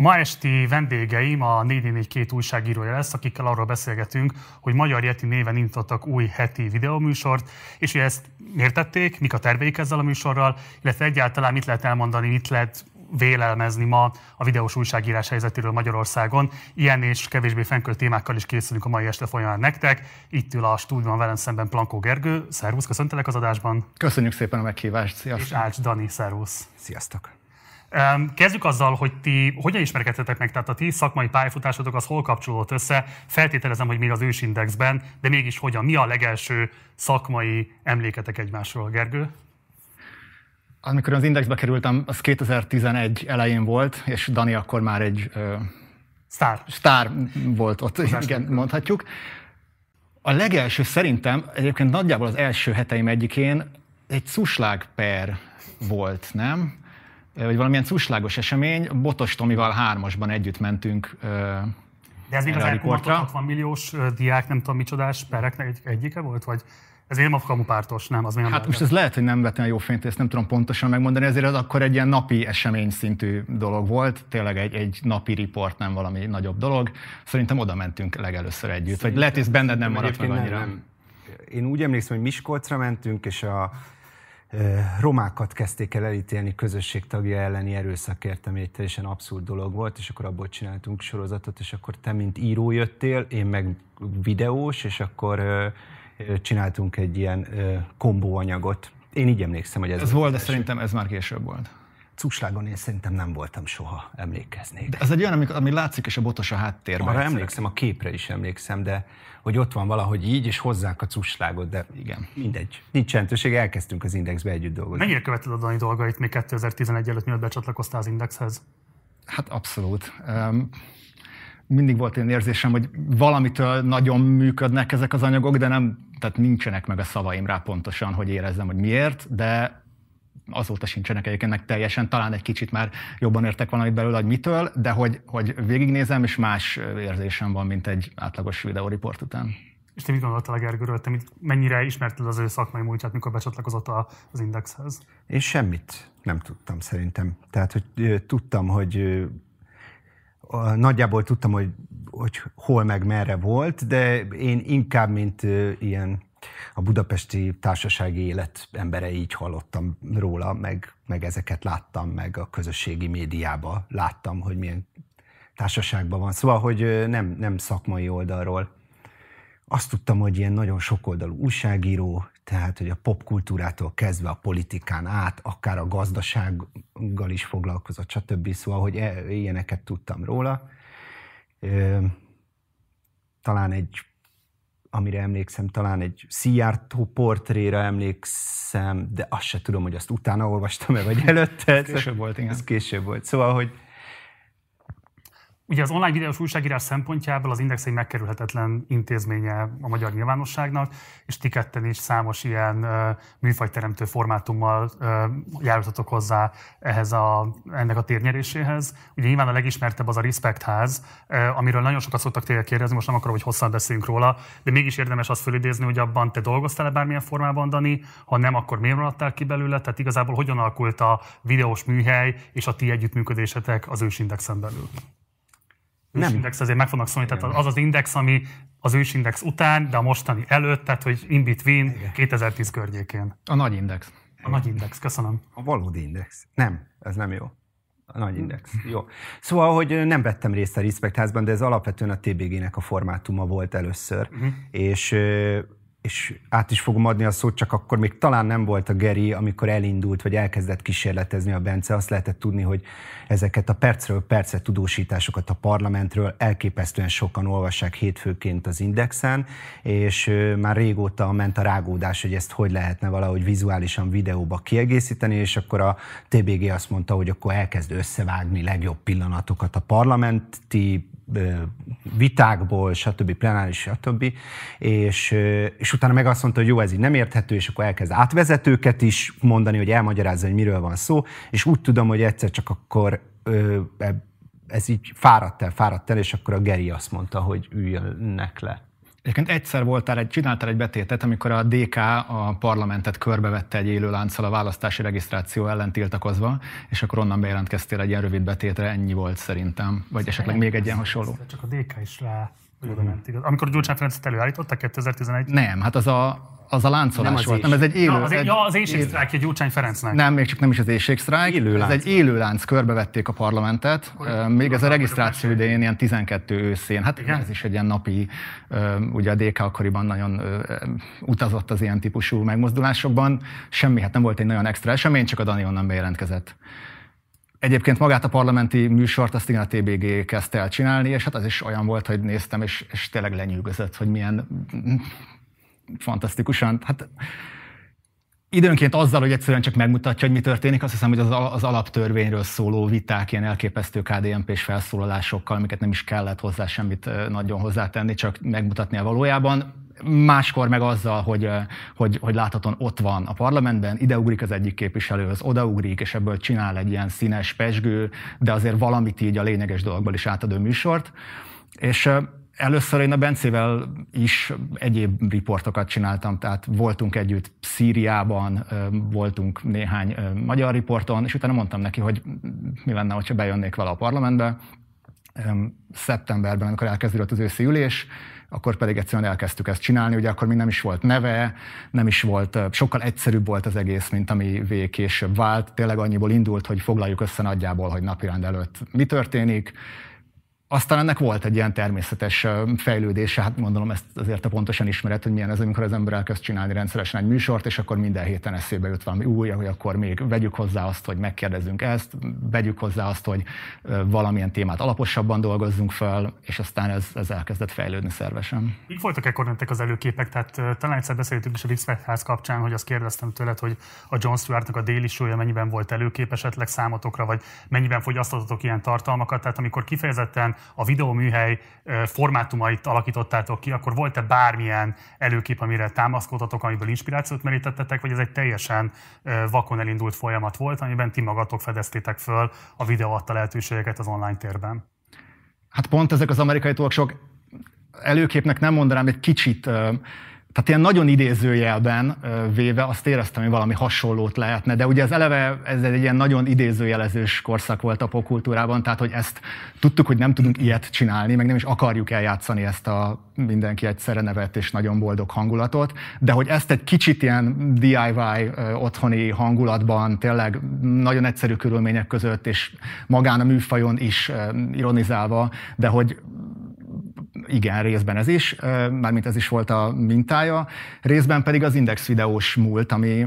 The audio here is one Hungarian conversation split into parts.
A ma esti vendégeim a 442 újságírója lesz, akikkel arról beszélgetünk, hogy Magyar Yeti néven indítottak új heti videóműsort, és hogy ezt miért tették, mik a terveik ezzel a műsorral, illetve egyáltalán mit lehet elmondani, mit lehet vélelmezni ma a videós újságírás helyzetéről Magyarországon. Ilyen és kevésbé fenkölt témákkal is készülünk a mai este folyamán nektek. Itt ül a stúdióban velem szemben Plankó Gergő. Szervusz, köszöntelek az adásban. Köszönjük szépen a meghívást. Sziasztok. És Ács Dani, szervusz. Sziasztok. Kezdjük azzal, hogy ti hogyan ismerkedtetek meg, tehát a ti szakmai pályafutásotok az hol kapcsolódott össze. Feltételezem, hogy még az ősindexben, de mégis hogyan, mi a legelső szakmai emléketek egymásról, Gergő? Amikor az Indexbe kerültem, az 2011 elején volt, és Dani akkor már egy uh, sztár. sztár volt ott, igen, mondhatjuk. A legelső szerintem, egyébként nagyjából az első heteim egyikén egy cuslág per volt, nem? Vagy valamilyen cuslágos esemény. Botos Tomival hármasban együtt mentünk de ez még az 60 milliós diák, nem tudom micsodás pereknek egy, egyike volt? Vagy ez én a pártos, nem? Az hát most ez lehet, hogy nem vettem a jó fényt, ezt nem tudom pontosan megmondani, ezért az akkor egy ilyen napi esemény szintű dolog volt, tényleg egy, egy napi riport, nem valami nagyobb dolog. Szerintem oda mentünk legelőször együtt, Szerintem, vagy lehet, hogy benned nem maradt meg annyira. Nem, nem. Én úgy emlékszem, hogy Miskolcra mentünk, és a romákat kezdték el elítélni közösségtagja elleni erőszakért, ami egy teljesen abszurd dolog volt, és akkor abból csináltunk sorozatot, és akkor te, mint író jöttél, én meg videós, és akkor csináltunk egy ilyen kombóanyagot. Én így emlékszem, hogy ez, ez volt, de szerintem ez már később volt. Cuslágon én szerintem nem voltam soha, emlékeznék. De ez egy olyan, ami, ami látszik, és a botos a háttérben. Arra emlékszem, a képre is emlékszem, de hogy ott van valahogy így, és hozzák a cuslágot, de igen, mindegy. Nincs jelentőség, elkezdtünk az Indexbe együtt dolgozni. Mennyire követed a Dani dolgait még 2011 előtt, mielőtt becsatlakoztál az Indexhez? Hát abszolút. Um, mindig volt én érzésem, hogy valamitől nagyon működnek ezek az anyagok, de nem, tehát nincsenek meg a szavaim rá pontosan, hogy érezzem, hogy miért, de azóta sincsenek egyébként teljesen, talán egy kicsit már jobban értek valamit belőle, hogy mitől, de hogy, hogy végignézem, és más érzésem van, mint egy átlagos videóriport után. És te mit gondoltál a Gergőről? Te mennyire ismerted az ő szakmai múltját, mikor becsatlakozott az Indexhez? Én semmit nem tudtam szerintem. Tehát, hogy tudtam, hogy nagyjából tudtam, hogy, hogy hol meg merre volt, de én inkább, mint ilyen a budapesti társasági élet embere így hallottam róla, meg, meg ezeket láttam, meg a közösségi médiában láttam, hogy milyen társaságban van. Szóval, hogy nem, nem szakmai oldalról. Azt tudtam, hogy ilyen nagyon sokoldalú újságíró, tehát, hogy a popkultúrától kezdve a politikán át, akár a gazdasággal is foglalkozott, stb. Szóval, hogy e, ilyeneket tudtam róla. Talán egy amire emlékszem, talán egy Szijjártó portréra emlékszem, de azt se tudom, hogy azt utána olvastam-e, vagy előtte. Ez később volt, igen. Ez később volt. Szóval, hogy Ugye az online videós újságírás szempontjából az Index egy megkerülhetetlen intézménye a magyar nyilvánosságnak, és ti ketten is számos ilyen műfajteremtő formátummal járultatok hozzá ehhez a, ennek a térnyeréséhez. Ugye nyilván a legismertebb az a Respect ház, amiről nagyon sokat szoktak téged kérdezni, most nem akarom, hogy hosszan beszéljünk róla, de mégis érdemes azt fölidézni, hogy abban te dolgoztál-e bármilyen formában, Dani, ha nem, akkor miért maradtál ki belőle, tehát igazából hogyan alakult a videós műhely és a ti együttműködésetek az ősindexen belül? Ősindex azért meg fognak szólni, tehát az az index, ami az ősindex után, de a mostani előtt, tehát hogy in between Igen. 2010 környékén. A nagy index. A nagy index, köszönöm. A valódi index. Nem, ez nem jó. A nagy index. Jó. Szóval, hogy nem vettem részt a Respect házban, de ez alapvetően a TBG-nek a formátuma volt először. Uh-huh. És és át is fogom adni a szót, csak akkor még talán nem volt a Geri, amikor elindult, vagy elkezdett kísérletezni a Bence, azt lehetett tudni, hogy ezeket a percről percre tudósításokat a parlamentről elképesztően sokan olvassák hétfőként az Indexen, és már régóta ment a rágódás, hogy ezt hogy lehetne valahogy vizuálisan videóba kiegészíteni, és akkor a TBG azt mondta, hogy akkor elkezd összevágni legjobb pillanatokat a parlamenti vitákból, stb. plenáris, stb. És, és utána meg azt mondta, hogy jó, ez így nem érthető, és akkor elkezd átvezetőket is mondani, hogy elmagyarázza, hogy miről van szó, és úgy tudom, hogy egyszer csak akkor ez így fáradt el, fáradt el, és akkor a Geri azt mondta, hogy üljönnek le. Egyébként egyszer voltál, egy, csináltál egy betétet, amikor a DK a parlamentet körbevette egy élő lánccal a választási regisztráció ellen tiltakozva, és akkor onnan bejelentkeztél egy ilyen rövid betétre, ennyi volt szerintem. Vagy esetleg még egy ilyen hasonló. Csak a DK is rá, oda ment. Amikor Gyurcsány Ferencet előállították 2011 Nem, hát az a, az a láncolás Nem az volt. is. Nem, ez egy élő... Ja, az, egy, ja, az éjségsztrájkja Gyurcsány Ferencnek. Nem, még csak nem is az éjségsztrájk. Élő ez lánc egy élő lánc, körbevették a parlamentet. Ö, Még ez a regisztráció idején, ilyen 12 őszén. Hát Igen? ez is egy ilyen napi, ugye a DK akkoriban nagyon utazott az ilyen típusú megmozdulásokban. Semmi, hát nem volt egy nagyon extra esemény, csak a Dani onnan bejelentkezett. Egyébként magát a parlamenti műsort azt igen a TBG kezdte el csinálni, és hát az is olyan volt, hogy néztem, és, és tényleg lenyűgözött, hogy milyen fantasztikusan, hát időnként azzal, hogy egyszerűen csak megmutatja, hogy mi történik, azt hiszem, hogy az, az alaptörvényről szóló viták, ilyen elképesztő KDNP-s felszólalásokkal, amiket nem is kellett hozzá semmit nagyon hozzátenni, csak megmutatni a valójában. Máskor meg azzal, hogy, hogy, hogy láthatóan ott van a parlamentben, ideugrik az egyik képviselő, az odaugrik, és ebből csinál egy ilyen színes, pesgő, de azért valamit így a lényeges dolgokból is átadó műsort. És Először én a Bencével is egyéb riportokat csináltam, tehát voltunk együtt Szíriában, voltunk néhány magyar riporton, és utána mondtam neki, hogy mi lenne, ha bejönnék vele a parlamentbe. Szeptemberben, amikor elkezdődött az őszi ülés, akkor pedig egyszerűen elkezdtük ezt csinálni, ugye akkor még nem is volt neve, nem is volt, sokkal egyszerűbb volt az egész, mint ami vég később vált. Tényleg annyiból indult, hogy foglaljuk össze nagyjából, hogy napirend előtt mi történik, aztán ennek volt egy ilyen természetes fejlődése, hát gondolom ezt azért te pontosan ismered, hogy milyen ez, amikor az ember elkezd csinálni rendszeresen egy műsort, és akkor minden héten eszébe jut valami új, hogy akkor még vegyük hozzá azt, hogy megkérdezzünk ezt, vegyük hozzá azt, hogy valamilyen témát alaposabban dolgozzunk fel, és aztán ez, ez elkezdett fejlődni szervesen. Mik voltak ekkor nektek az előképek? Tehát talán egyszer beszéltünk is a Respect ház kapcsán, hogy azt kérdeztem tőled, hogy a John Stewartnak a déli show mennyiben volt előkép esetleg számotokra, vagy mennyiben fogyasztottatok ilyen tartalmakat. Tehát amikor kifejezetten a videóműhely formátumait alakítottátok ki, akkor volt-e bármilyen előkép, amire támaszkodtatok, amiből inspirációt merítettetek, vagy ez egy teljesen vakon elindult folyamat volt, amiben ti magatok fedeztétek föl a videó adta lehetőségeket az online térben? Hát pont ezek az amerikai talkshow előképnek nem mondanám, egy kicsit, tehát ilyen nagyon idézőjelben véve azt éreztem, hogy valami hasonlót lehetne, de ugye az eleve ez egy ilyen nagyon idézőjelezős korszak volt a popkultúrában, tehát hogy ezt tudtuk, hogy nem tudunk ilyet csinálni, meg nem is akarjuk eljátszani ezt a mindenki egyszerre nevet és nagyon boldog hangulatot, de hogy ezt egy kicsit ilyen DIY otthoni hangulatban, tényleg nagyon egyszerű körülmények között, és magán a műfajon is ironizálva, de hogy igen, részben ez is, mármint ez is volt a mintája, részben pedig az Index videós múlt, ami,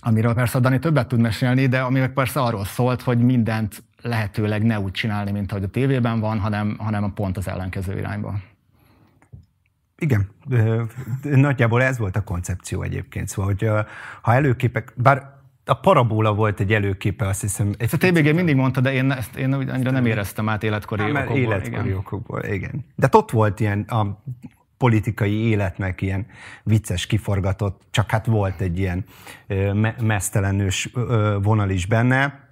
amiről persze a Dani többet tud mesélni, de ami persze arról szólt, hogy mindent lehetőleg ne úgy csinálni, mint ahogy a tévében van, hanem, hanem pont az ellenkező irányba. Igen, nagyjából ez volt a koncepció egyébként. Szóval, hogy ha előképek, bár a parabola volt egy előképe, azt hiszem. Egy a TBG mindig mondta, de én ezt én annyira nem éreztem át életkori mert okokból. életkori igen. okokból, igen. De ott volt ilyen a politikai életnek ilyen vicces, kiforgatott, csak hát volt egy ilyen me- mesztelenős vonal is benne,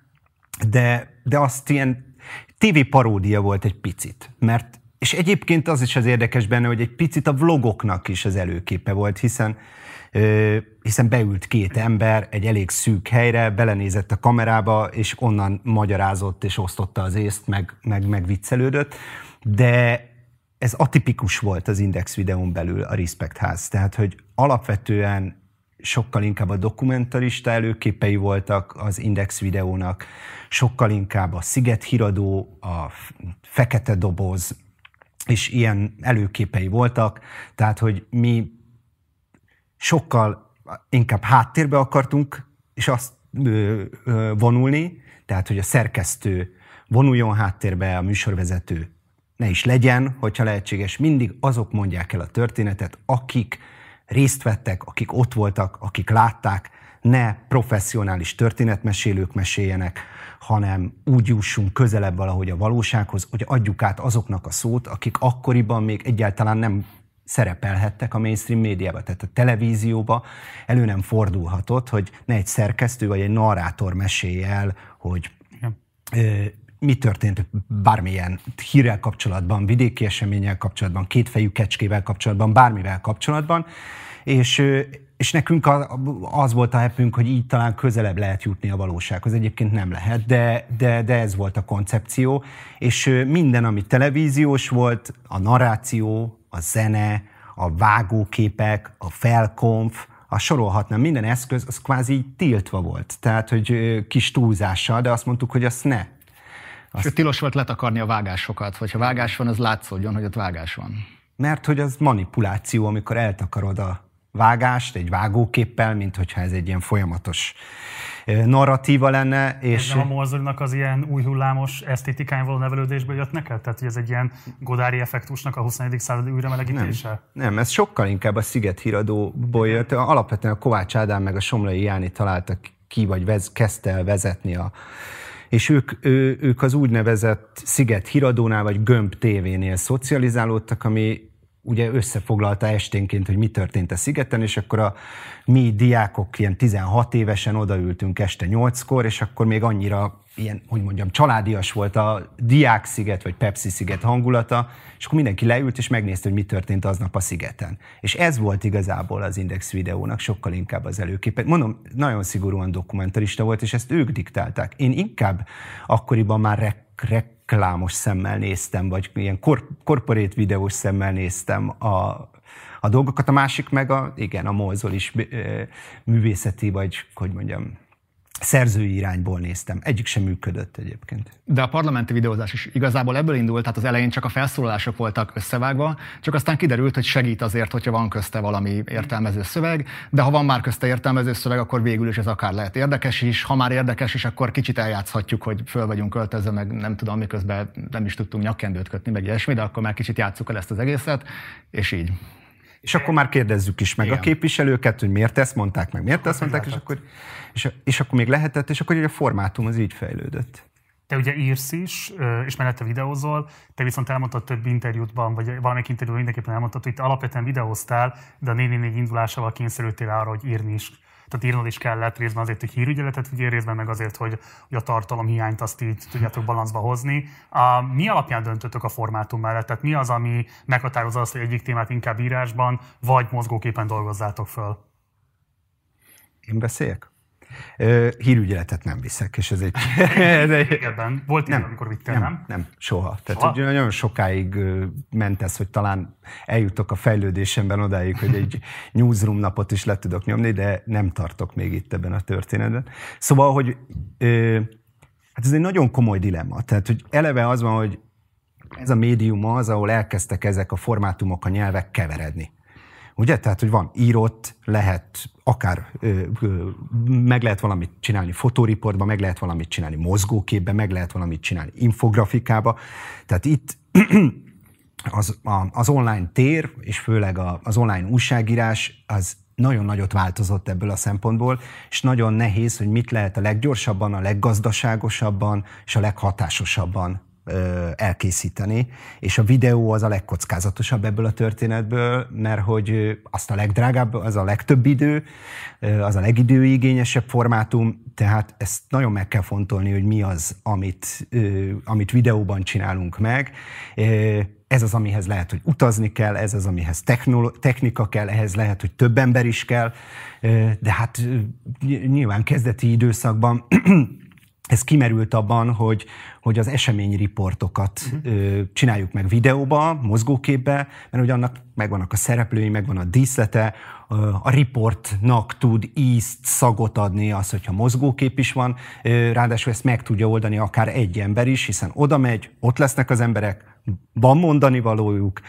de, de azt ilyen TV paródia volt egy picit, mert és egyébként az is az érdekes benne, hogy egy picit a vlogoknak is az előképe volt, hiszen hiszen beült két ember egy elég szűk helyre, belenézett a kamerába, és onnan magyarázott és osztotta az észt, meg, meg, meg viccelődött, de ez atipikus volt az Index videón belül a Respect ház. Tehát, hogy alapvetően sokkal inkább a dokumentarista előképei voltak az Index videónak, sokkal inkább a Sziget híradó, a Fekete doboz, és ilyen előképei voltak, tehát, hogy mi sokkal inkább háttérbe akartunk, és azt ö, ö, vonulni, tehát, hogy a szerkesztő vonuljon háttérbe, a műsorvezető ne is legyen, hogyha lehetséges, mindig azok mondják el a történetet, akik részt vettek, akik ott voltak, akik látták, ne professzionális történetmesélők meséljenek, hanem úgy jussunk közelebb valahogy a valósághoz, hogy adjuk át azoknak a szót, akik akkoriban még egyáltalán nem szerepelhettek a mainstream médiában, tehát a televízióba. Elő nem fordulhatott, hogy ne egy szerkesztő vagy egy narrátor mesélje el, hogy mi történt bármilyen hírrel kapcsolatban, vidéki eseménnyel kapcsolatban, kétfejű kecskével kapcsolatban, bármivel kapcsolatban, és, és nekünk az volt a hepünk, hogy így talán közelebb lehet jutni a valósághoz. Egyébként nem lehet, de, de, de ez volt a koncepció, és minden, ami televíziós volt, a narráció, a zene, a vágóképek, a felkonf, a sorolhatnám, minden eszköz, az kvázi tiltva volt. Tehát, hogy kis túlzással, de azt mondtuk, hogy azt ne. Azt... És tilos volt letakarni a vágásokat, vagy ha vágás van, az látszódjon, hogy ott vágás van. Mert hogy az manipuláció, amikor eltakarod a vágást egy vágóképpel, mint hogyha ez egy ilyen folyamatos narratíva lenne. És... Ez a morzolinak az ilyen új hullámos esztétikány való nevelődésből jött neked? Tehát, hogy ez egy ilyen godári effektusnak a 21. századi újra melegítése? Nem, nem, ez sokkal inkább a Sziget híradóból jött. Alapvetően a Kovács Ádám meg a Somlai Jáni találtak ki, vagy vez, kezdte el vezetni a és ők, ő, ők az úgynevezett Sziget híradónál, vagy Gömb tévénél szocializálódtak, ami ugye összefoglalta esténként, hogy mi történt a szigeten, és akkor a mi diákok ilyen 16 évesen odaültünk este 8-kor, és akkor még annyira ilyen, hogy mondjam, családias volt a Diák-sziget vagy Pepsi-sziget hangulata, és akkor mindenki leült, és megnézte, hogy mi történt aznap a szigeten. És ez volt igazából az Index videónak sokkal inkább az előképe. Mondom, nagyon szigorúan dokumentarista volt, és ezt ők diktálták. Én inkább akkoriban már rek, rek reklámos szemmel néztem, vagy ilyen kor, korporét videós szemmel néztem a, a dolgokat, a másik meg a, igen, a mozol is művészeti, vagy hogy mondjam, szerzői irányból néztem. Egyik sem működött egyébként. De a parlamenti videózás is igazából ebből indult, tehát az elején csak a felszólalások voltak összevágva, csak aztán kiderült, hogy segít azért, hogyha van közte valami értelmező szöveg, de ha van már közte értelmező szöveg, akkor végül is ez akár lehet érdekes is. Ha már érdekes is, akkor kicsit eljátszhatjuk, hogy föl vagyunk költözve, meg nem tudom, miközben nem is tudtunk nyakkendőt kötni, meg ilyesmi, de akkor már kicsit játsszuk el ezt az egészet, és így. És akkor már kérdezzük is meg Igen. a képviselőket, hogy miért ezt mondták meg, miért ezt mondták, és akkor, és, és akkor még lehetett, és akkor ugye a formátum az így fejlődött. Te ugye írsz is, és mellette videózol, te viszont elmondtad több interjútban, vagy valamelyik interjúban mindenképpen elmondtad, hogy te alapvetően videóztál, de a 444 indulásával kényszerültél arra, hogy írni is tehát írnod is kellett részben azért, hogy hírügyeletet vigyél, részben meg azért, hogy, hogy a tartalom hiányt azt így tudjátok balancba hozni. A, mi alapján döntöttök a formátum mellett? Tehát mi az, ami meghatározza azt, hogy egyik témát inkább írásban, vagy mozgóképen dolgozzátok föl? Én beszéljek? Hírügyeletet nem viszek, és ez egy... ez egy... Ebben volt nem, amikor vittél, nem? Nem, nem soha. Tehát soha? Hogy nagyon sokáig ment ez, hogy talán eljutok a fejlődésemben odáig, hogy egy newsroom napot is le tudok nyomni, de nem tartok még itt ebben a történetben. Szóval, hogy hát ez egy nagyon komoly dilemma. Tehát, hogy eleve az van, hogy ez a médium az, ahol elkezdtek ezek a formátumok, a nyelvek keveredni. Ugye? Tehát, hogy van írott, lehet akár meg lehet valamit csinálni fotóriportban, meg lehet valamit csinálni mozgóképben, meg lehet valamit csinálni infografikába. Tehát itt az, az online tér, és főleg az online újságírás, az nagyon nagyot változott ebből a szempontból, és nagyon nehéz, hogy mit lehet a leggyorsabban, a leggazdaságosabban és a leghatásosabban elkészíteni, és a videó az a legkockázatosabb ebből a történetből, mert hogy azt a legdrágább, az a legtöbb idő, az a legidőigényesebb formátum, tehát ezt nagyon meg kell fontolni, hogy mi az, amit, amit videóban csinálunk meg. Ez az, amihez lehet, hogy utazni kell, ez az, amihez technika kell, ehhez lehet, hogy több ember is kell, de hát nyilván kezdeti időszakban ez kimerült abban, hogy, hogy az eseményriportokat uh-huh. csináljuk meg videóba, mozgóképbe, mert hogy annak megvannak a szereplői, megvan a díszlete, a riportnak tud ízt, szagot adni az, hogyha mozgókép is van, ráadásul ezt meg tudja oldani akár egy ember is, hiszen oda megy, ott lesznek az emberek, van mondani valójuk,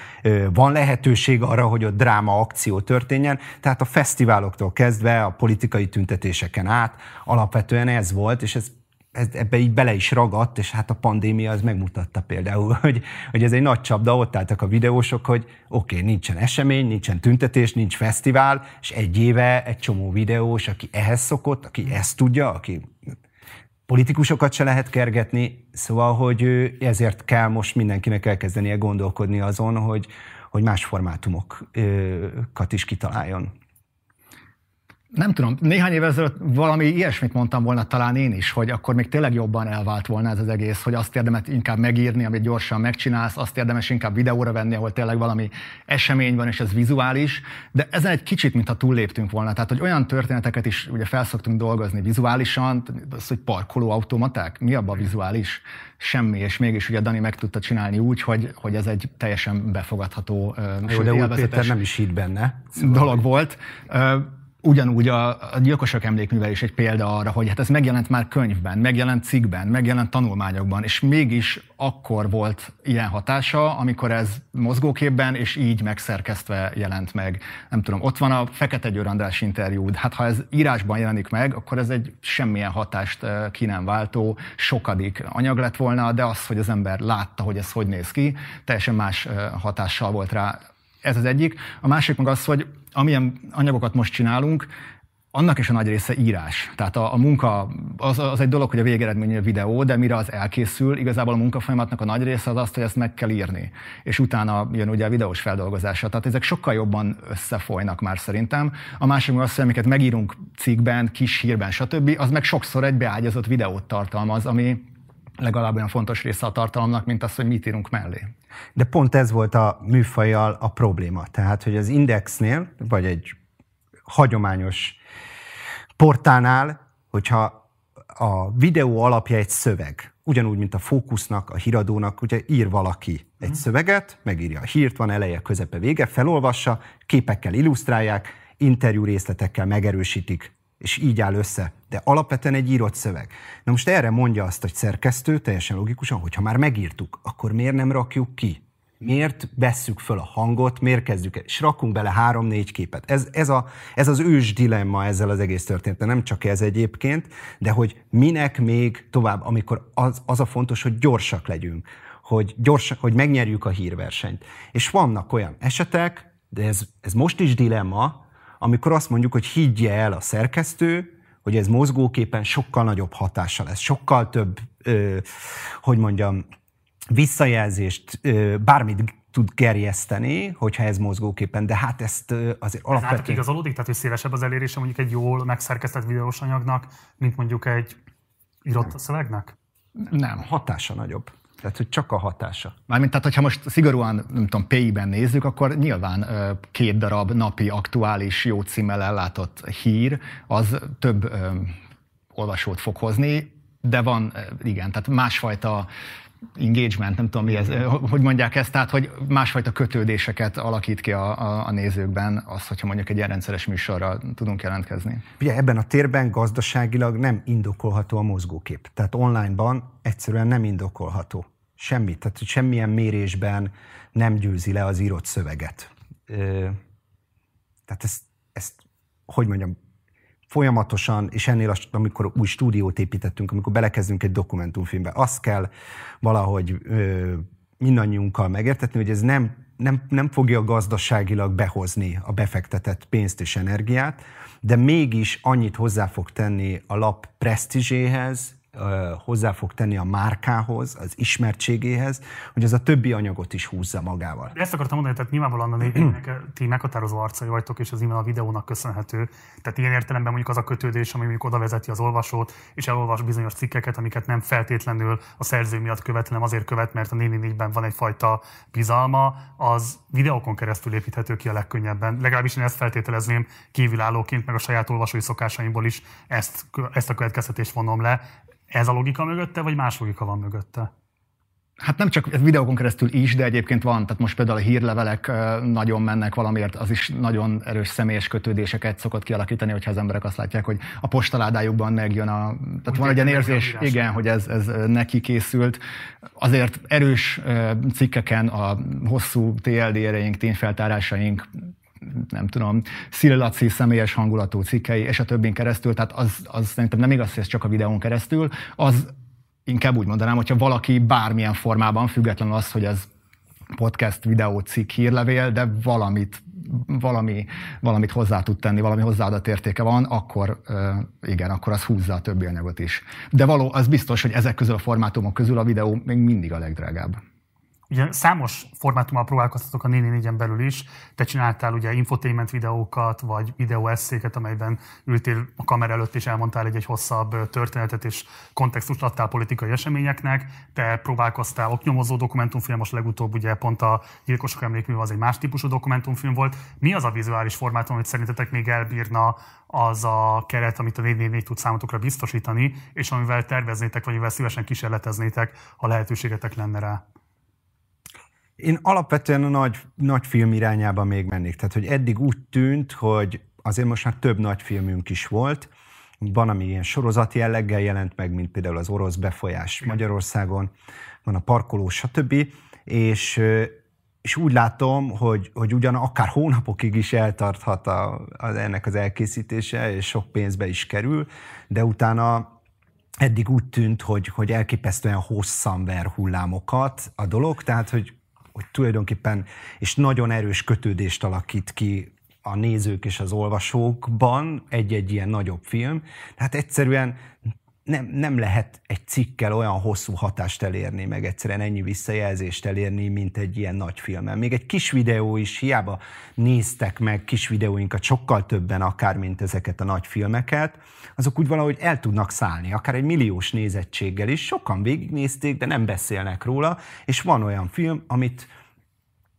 van lehetőség arra, hogy ott dráma, akció történjen. Tehát a fesztiváloktól kezdve a politikai tüntetéseken át alapvetően ez volt, és ez ez, ebbe így bele is ragadt, és hát a pandémia az megmutatta például, hogy, hogy ez egy nagy csapda, ott álltak a videósok, hogy oké, okay, nincsen esemény, nincsen tüntetés, nincs fesztivál, és egy éve egy csomó videós, aki ehhez szokott, aki ezt tudja, aki politikusokat se lehet kergetni, szóval, hogy ezért kell most mindenkinek elkezdenie gondolkodni azon, hogy, hogy más formátumokat is kitaláljon. Nem tudom, néhány évvel ezelőtt valami ilyesmit mondtam volna talán én is, hogy akkor még tényleg jobban elvált volna ez az egész, hogy azt érdemes inkább megírni, amit gyorsan megcsinálsz, azt érdemes inkább videóra venni, ahol tényleg valami esemény van, és ez vizuális, de ezen egy kicsit, mintha túlléptünk volna. Tehát, hogy olyan történeteket is ugye felszoktunk dolgozni vizuálisan, az, hogy parkoló automaták, mi abban vizuális? Semmi, és mégis ugye Dani meg tudta csinálni úgy, hogy, hogy ez egy teljesen befogadható, Jó, de Péter nem is hitt benne. Szóval dolog volt. Ugyanúgy a, a gyilkosok emlékművel is egy példa arra, hogy hát ez megjelent már könyvben, megjelent cikkben, megjelent tanulmányokban, és mégis akkor volt ilyen hatása, amikor ez mozgóképben és így megszerkesztve jelent meg. Nem tudom, ott van a Fekete Győr András interjú, hát ha ez írásban jelenik meg, akkor ez egy semmilyen hatást ki nem váltó, sokadik anyag lett volna, de az, hogy az ember látta, hogy ez hogy néz ki, teljesen más hatással volt rá. Ez az egyik. A másik meg az, hogy amilyen anyagokat most csinálunk, annak is a nagy része írás. Tehát a, a munka, az, az egy dolog, hogy a végeredmény a videó, de mire az elkészül, igazából a munkafolyamatnak a nagy része az azt, hogy ezt meg kell írni. És utána jön ugye a videós feldolgozása. Tehát ezek sokkal jobban összefolynak már szerintem. A másik az, hogy amiket megírunk cikkben, kis hírben, stb., az meg sokszor egy beágyazott videót tartalmaz, ami legalább olyan fontos része a tartalomnak, mint az, hogy mit írunk mellé. De pont ez volt a műfajjal a probléma. Tehát, hogy az Indexnél, vagy egy hagyományos portálnál, hogyha a videó alapja egy szöveg, ugyanúgy, mint a fókusznak, a híradónak, ugye ír valaki egy mm. szöveget, megírja a hírt, van eleje, közepe, vége, felolvassa, képekkel illusztrálják, interjú részletekkel megerősítik és így áll össze. De alapvetően egy írott szöveg. Na most erre mondja azt egy szerkesztő, teljesen logikusan, hogy ha már megírtuk, akkor miért nem rakjuk ki? Miért vesszük föl a hangot, miért kezdjük el, és rakunk bele három-négy képet. Ez, ez, a, ez az ős dilemma ezzel az egész történettel, nem csak ez egyébként, de hogy minek még tovább, amikor az, az a fontos, hogy gyorsak legyünk, hogy, gyors, hogy megnyerjük a hírversenyt. És vannak olyan esetek, de ez, ez most is dilemma, amikor azt mondjuk, hogy higgye el a szerkesztő, hogy ez mozgóképen sokkal nagyobb hatása lesz, sokkal több, ö, hogy mondjam, visszajelzést, ö, bármit tud gerjeszteni, hogyha ez mozgóképpen, de hát ezt azért alapvetően... Ez igazolódik, tehát hogy szélesebb az elérése mondjuk egy jól megszerkesztett videós anyagnak, mint mondjuk egy írott szövegnek? Nem, hatása nagyobb. Tehát, hogy csak a hatása. Mármint, tehát, hogyha most szigorúan, nem tudom, PI-ben nézzük, akkor nyilván két darab napi aktuális jó címmel ellátott hír, az több ö, olvasót fog hozni, de van, igen, tehát másfajta engagement, nem tudom mi ez, hogy mondják ezt, tehát hogy másfajta kötődéseket alakít ki a, a, a nézőkben az, hogyha mondjuk egy ilyen rendszeres műsorra tudunk jelentkezni. Ugye ebben a térben gazdaságilag nem indokolható a mozgókép. Tehát onlineban egyszerűen nem indokolható. Semmit, tehát hogy semmilyen mérésben nem győzi le az írott szöveget. Tehát ezt, ezt hogy mondjam, folyamatosan, és ennél, amikor új stúdiót építettünk, amikor belekezdünk egy dokumentumfilmbe, azt kell valahogy ö, mindannyiunkkal megértetni, hogy ez nem, nem, nem fogja gazdaságilag behozni a befektetett pénzt és energiát, de mégis annyit hozzá fog tenni a lap presztízséhez, hozzá fog tenni a márkához, az ismertségéhez, hogy az a többi anyagot is húzza magával. Ezt akartam mondani, tehát nyilvánvalóan a névjegynek ti meghatározó arcai vagytok, és az innen a videónak köszönhető. Tehát ilyen értelemben mondjuk az a kötődés, ami mondjuk oda vezeti az olvasót, és elolvas bizonyos cikkeket, amiket nem feltétlenül a szerző miatt követ, hanem azért követ, mert a 444-ben van egyfajta bizalma, az videókon keresztül építhető ki a legkönnyebben. Legalábbis én ezt feltételezném kívülállóként, meg a saját olvasói szokásaimból is ezt, ezt a következtetést vonom le ez a logika mögötte, vagy más logika van mögötte? Hát nem csak videókon keresztül is, de egyébként van. Tehát most például a hírlevelek nagyon mennek valamiért, az is nagyon erős személyes kötődéseket szokott kialakítani, hogyha az emberek azt látják, hogy a postaládájukban megjön a... Tehát Úgy van egy ilyen érzés, igen, hogy ez, ez neki készült. Azért erős cikkeken a hosszú TLD-ereink, tényfeltárásaink nem tudom, Szililaci személyes hangulatú cikkei, és a többin keresztül, tehát az, az szerintem nem igaz, hogy ez csak a videón keresztül, az inkább úgy mondanám, hogyha valaki bármilyen formában, függetlenül az, hogy ez podcast, videó, cikk, hírlevél, de valamit valami, valamit hozzá tud tenni, valami hozzáadott értéke van, akkor igen, akkor az húzza a többi anyagot is. De való, az biztos, hogy ezek közül a formátumok közül a videó még mindig a legdrágább. Ugye számos formátummal próbálkoztatok a 4 belül is. Te csináltál ugye infotainment videókat, vagy videó eszéket, amelyben ültél a kamera előtt és elmondtál egy, egy hosszabb történetet és kontextust adtál politikai eseményeknek. Te próbálkoztál oknyomozó dokumentumfilm, most legutóbb ugye pont a Gyilkosok emlékmű az egy más típusú dokumentumfilm volt. Mi az a vizuális formátum, amit szerintetek még elbírna az a keret, amit a 444 tud számotokra biztosítani, és amivel terveznétek, vagy amivel szívesen kísérleteznétek, ha lehetőségetek lenne rá? Én alapvetően a nagy, nagy film irányába még mennék. Tehát, hogy eddig úgy tűnt, hogy azért most már több nagy filmünk is volt, van, ami ilyen sorozati jelleggel jelent meg, mint például az orosz befolyás Magyarországon, van a parkoló, stb. És, és úgy látom, hogy, hogy ugyan akár hónapokig is eltarthat a, a, ennek az elkészítése, és sok pénzbe is kerül, de utána eddig úgy tűnt, hogy, hogy elképesztően hosszan ver hullámokat a dolog, tehát hogy hogy tulajdonképpen, és nagyon erős kötődést alakít ki a nézők és az olvasókban egy-egy ilyen nagyobb film. Tehát egyszerűen nem, nem lehet egy cikkel olyan hosszú hatást elérni, meg egyszerűen ennyi visszajelzést elérni, mint egy ilyen nagy filmmel. Még egy kis videó is, hiába néztek meg kis videóinkat sokkal többen akár, mint ezeket a nagy filmeket, azok úgy valahogy el tudnak szállni, akár egy milliós nézettséggel is. Sokan végignézték, de nem beszélnek róla, és van olyan film, amit,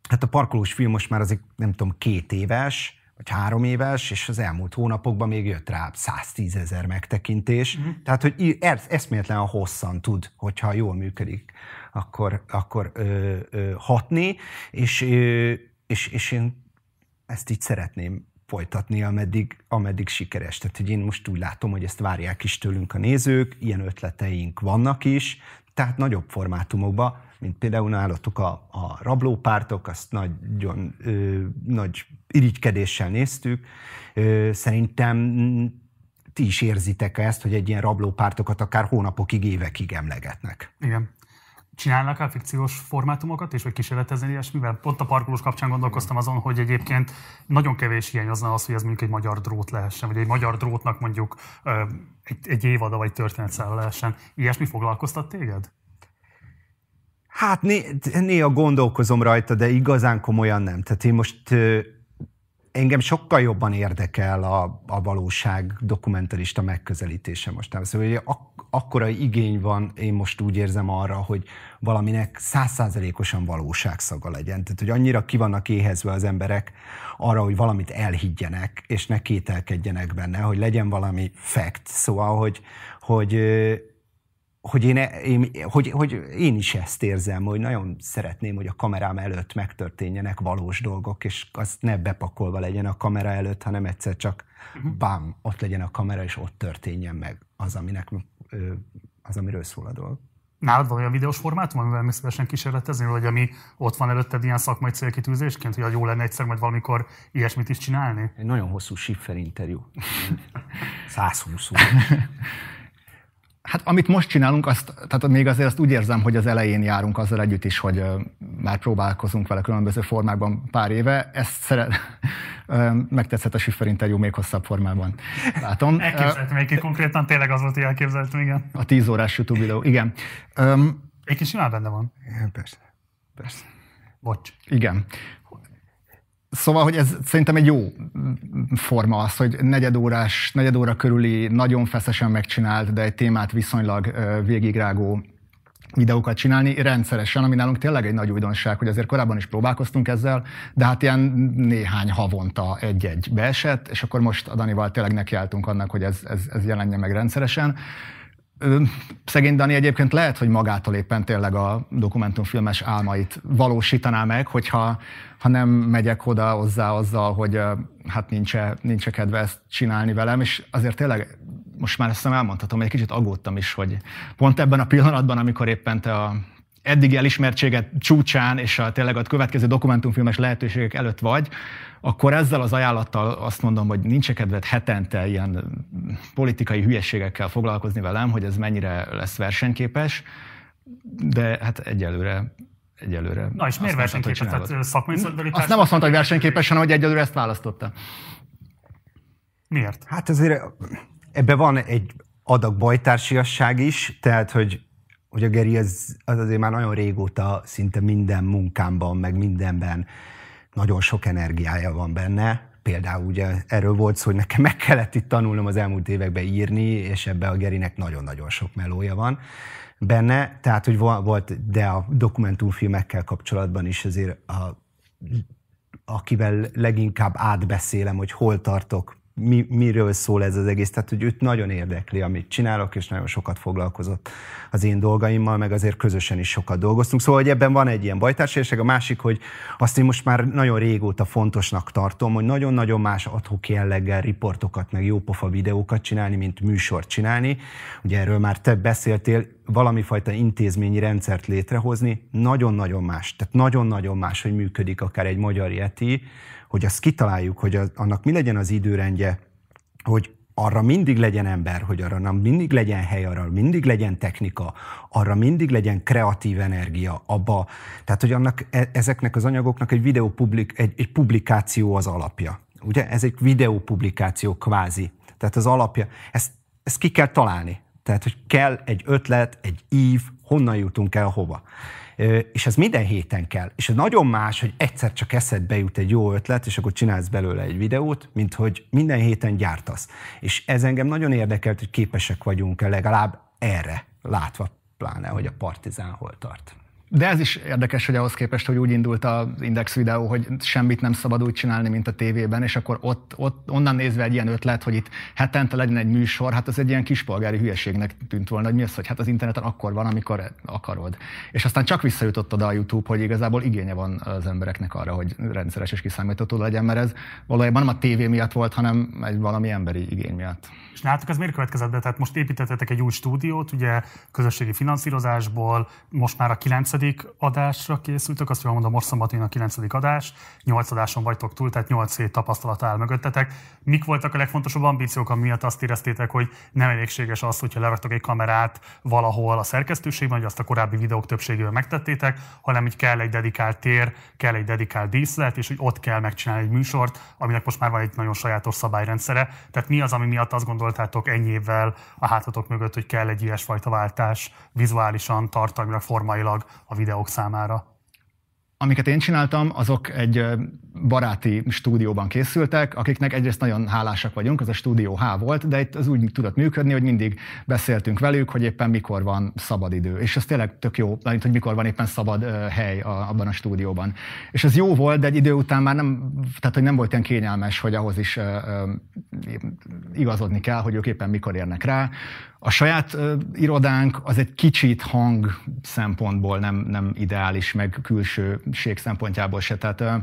hát a parkolós film most már azért nem tudom, két éves, vagy három éves, és az elmúlt hónapokban még jött rá 110 ezer megtekintés. Uh-huh. Tehát, hogy eszméletlen a hosszan tud, hogyha jól működik, akkor, akkor ö, ö, hatni, és, ö, és, és én ezt így szeretném folytatni, ameddig, ameddig sikeres. Tehát, hogy én most úgy látom, hogy ezt várják is tőlünk a nézők, ilyen ötleteink vannak is, tehát nagyobb formátumokban, mint például nálatok a, a rablópártok, azt nagyon ö, nagy irigykedéssel néztük. Ö, szerintem ti is érzitek ezt, hogy egy ilyen rablópártokat akár hónapokig, évekig emlegetnek. Igen csinálnak el fikciós formátumokat, és hogy kísérletezni ilyesmivel? Pont a parkolós kapcsán gondolkoztam azon, hogy egyébként nagyon kevés hiányozna az, hogy ez mondjuk egy magyar drót lehessen, vagy egy magyar drótnak mondjuk egy, egy évada vagy történetszála lehessen. Ilyesmi foglalkoztat téged? Hát né, néha gondolkozom rajta, de igazán komolyan nem. Tehát én most engem sokkal jobban érdekel a, a valóság dokumentarista megközelítése most. Szóval, hogy ak- akkora igény van, én most úgy érzem arra, hogy valaminek százszázalékosan valóságszaga legyen. Tehát, hogy annyira ki vannak éhezve az emberek arra, hogy valamit elhiggyenek, és ne kételkedjenek benne, hogy legyen valami fact. Szóval, hogy, hogy hogy én, én, hogy, hogy én is ezt érzem, hogy nagyon szeretném, hogy a kamerám előtt megtörténjenek valós dolgok, és az ne bepakolva legyen a kamera előtt, hanem egyszer csak uh-huh. bám, ott legyen a kamera, és ott történjen meg az, aminek, az amiről szól a dolog. Nálad van olyan videós formátum, amivel még szívesen kísérletezni, vagy ami ott van előtted ilyen szakmai célkitűzésként, hogy jó lenne egyszer majd valamikor ilyesmit is csinálni? Egy nagyon hosszú Schiffer interjú. 120 Hát amit most csinálunk, azt, tehát még azért azt úgy érzem, hogy az elején járunk azzal együtt is, hogy már próbálkozunk vele különböző formákban pár éve. Ezt szeret, megtetszett a Schiffer interjú még hosszabb formában. Látom. Elképzeltem egyébként konkrétan, tényleg az volt, hogy elképzeltem, igen. A 10 órás YouTube videó, igen. Egy kis simán benne van. Igen, persze. Persze. Bocs. Igen. Szóval, hogy ez szerintem egy jó forma az, hogy negyedórás, negyedóra körüli, nagyon feszesen megcsinált, de egy témát viszonylag végigrágó videókat csinálni rendszeresen, ami nálunk tényleg egy nagy újdonság, hogy azért korábban is próbálkoztunk ezzel, de hát ilyen néhány havonta egy-egy beesett, és akkor most a Danival tényleg nekiálltunk annak, hogy ez, ez, ez jelenjen meg rendszeresen. Szegény Dani egyébként lehet, hogy magától éppen tényleg a dokumentumfilmes álmait valósítaná meg, hogyha ha nem megyek oda hozzá azzal, hogy hát nincs -e, nincs -e kedve ezt csinálni velem, és azért tényleg most már ezt elmondhatom, hogy egy kicsit aggódtam is, hogy pont ebben a pillanatban, amikor éppen te a eddigi elismertséget csúcsán és a tényleg a következő dokumentumfilmes lehetőségek előtt vagy, akkor ezzel az ajánlattal azt mondom, hogy nincs kedved hetente ilyen politikai hülyeségekkel foglalkozni velem, hogy ez mennyire lesz versenyképes, de hát egyelőre egyelőre. Na és miért versenyképes? Tehát szakmai Azt nem azt mondta, hogy versenyképes, hanem hogy egyelőre ezt választotta. Miért? Hát azért ebben van egy adag bajtársiasság is, tehát hogy hogy a Geri az, az azért már nagyon régóta szinte minden munkámban, meg mindenben nagyon sok energiája van benne. Például ugye erről volt szó, hogy nekem meg kellett itt tanulnom az elmúlt években írni, és ebbe a Gerinek nagyon-nagyon sok melója van benne. Tehát, hogy volt, de a dokumentumfilmekkel kapcsolatban is azért a, akivel leginkább átbeszélem, hogy hol tartok, mi, miről szól ez az egész. Tehát, hogy őt nagyon érdekli, amit csinálok, és nagyon sokat foglalkozott az én dolgaimmal, meg azért közösen is sokat dolgoztunk. Szóval, hogy ebben van egy ilyen bajtársaság. A másik, hogy azt én most már nagyon régóta fontosnak tartom, hogy nagyon-nagyon más adhok jelleggel riportokat, meg jópofa videókat csinálni, mint műsort csinálni. Ugye erről már te beszéltél, valami fajta intézményi rendszert létrehozni, nagyon-nagyon más. Tehát nagyon-nagyon más, hogy működik akár egy magyar yeti, hogy azt kitaláljuk, hogy az, annak mi legyen az időrendje, hogy arra mindig legyen ember, hogy arra mindig legyen hely, arra mindig legyen technika, arra mindig legyen kreatív energia abba. Tehát, hogy annak, e, ezeknek az anyagoknak egy videopublik, egy, egy publikáció az alapja. Ugye? Ez egy videopublikáció kvázi. Tehát az alapja. Ezt, ezt ki kell találni. Tehát, hogy kell egy ötlet, egy ív, honnan jutunk el hova és ez minden héten kell. És ez nagyon más, hogy egyszer csak eszedbe jut egy jó ötlet, és akkor csinálsz belőle egy videót, mint hogy minden héten gyártasz. És ez engem nagyon érdekelt, hogy képesek vagyunk-e legalább erre, látva pláne, hogy a Partizán hol tart. De ez is érdekes, hogy ahhoz képest, hogy úgy indult az Index videó, hogy semmit nem szabad úgy csinálni, mint a tévében, és akkor ott, ott onnan nézve egy ilyen ötlet, hogy itt hetente legyen egy műsor, hát az egy ilyen kispolgári hülyeségnek tűnt volna, hogy mi az, hogy hát az interneten akkor van, amikor akarod. És aztán csak visszajutott oda a YouTube, hogy igazából igénye van az embereknek arra, hogy rendszeres és kiszámítható legyen, mert ez valójában nem a tévé miatt volt, hanem egy valami emberi igény miatt. És nálatok ez miért következett be? Tehát most építettetek egy új stúdiót, ugye közösségi finanszírozásból, most már a kilencedik adásra készültök, azt jól mondom, szombaton a kilencedik adás, nyolc adáson vagytok túl, tehát nyolc hét tapasztalat áll mögöttetek. Mik voltak a legfontosabb ambíciók, amiatt azt éreztétek, hogy nem elégséges az, hogyha leraktok egy kamerát valahol a szerkesztőségben, hogy azt a korábbi videók többségével megtettétek, hanem hogy kell egy dedikált tér, kell egy dedikált díszlet, és hogy ott kell megcsinálni egy műsort, aminek most már van egy nagyon sajátos szabályrendszere. Tehát mi az, ami miatt azt gondoltátok ennyi évvel a hátatok mögött, hogy kell egy ilyesfajta váltás vizuálisan, tartalmilag, formailag a videók számára? Amiket én csináltam, azok egy baráti stúdióban készültek, akiknek egyrészt nagyon hálásak vagyunk, az a stúdió H volt, de itt az úgy tudott működni, hogy mindig beszéltünk velük, hogy éppen mikor van szabad idő. És ez tényleg tök jó, mint hogy mikor van éppen szabad hely abban a stúdióban. És ez jó volt, de egy idő után már nem, tehát hogy nem volt ilyen kényelmes, hogy ahhoz is igazodni kell, hogy ők éppen mikor érnek rá. A saját uh, irodánk az egy kicsit hang szempontból nem, nem ideális, meg külsőség szempontjából se. Tehát uh,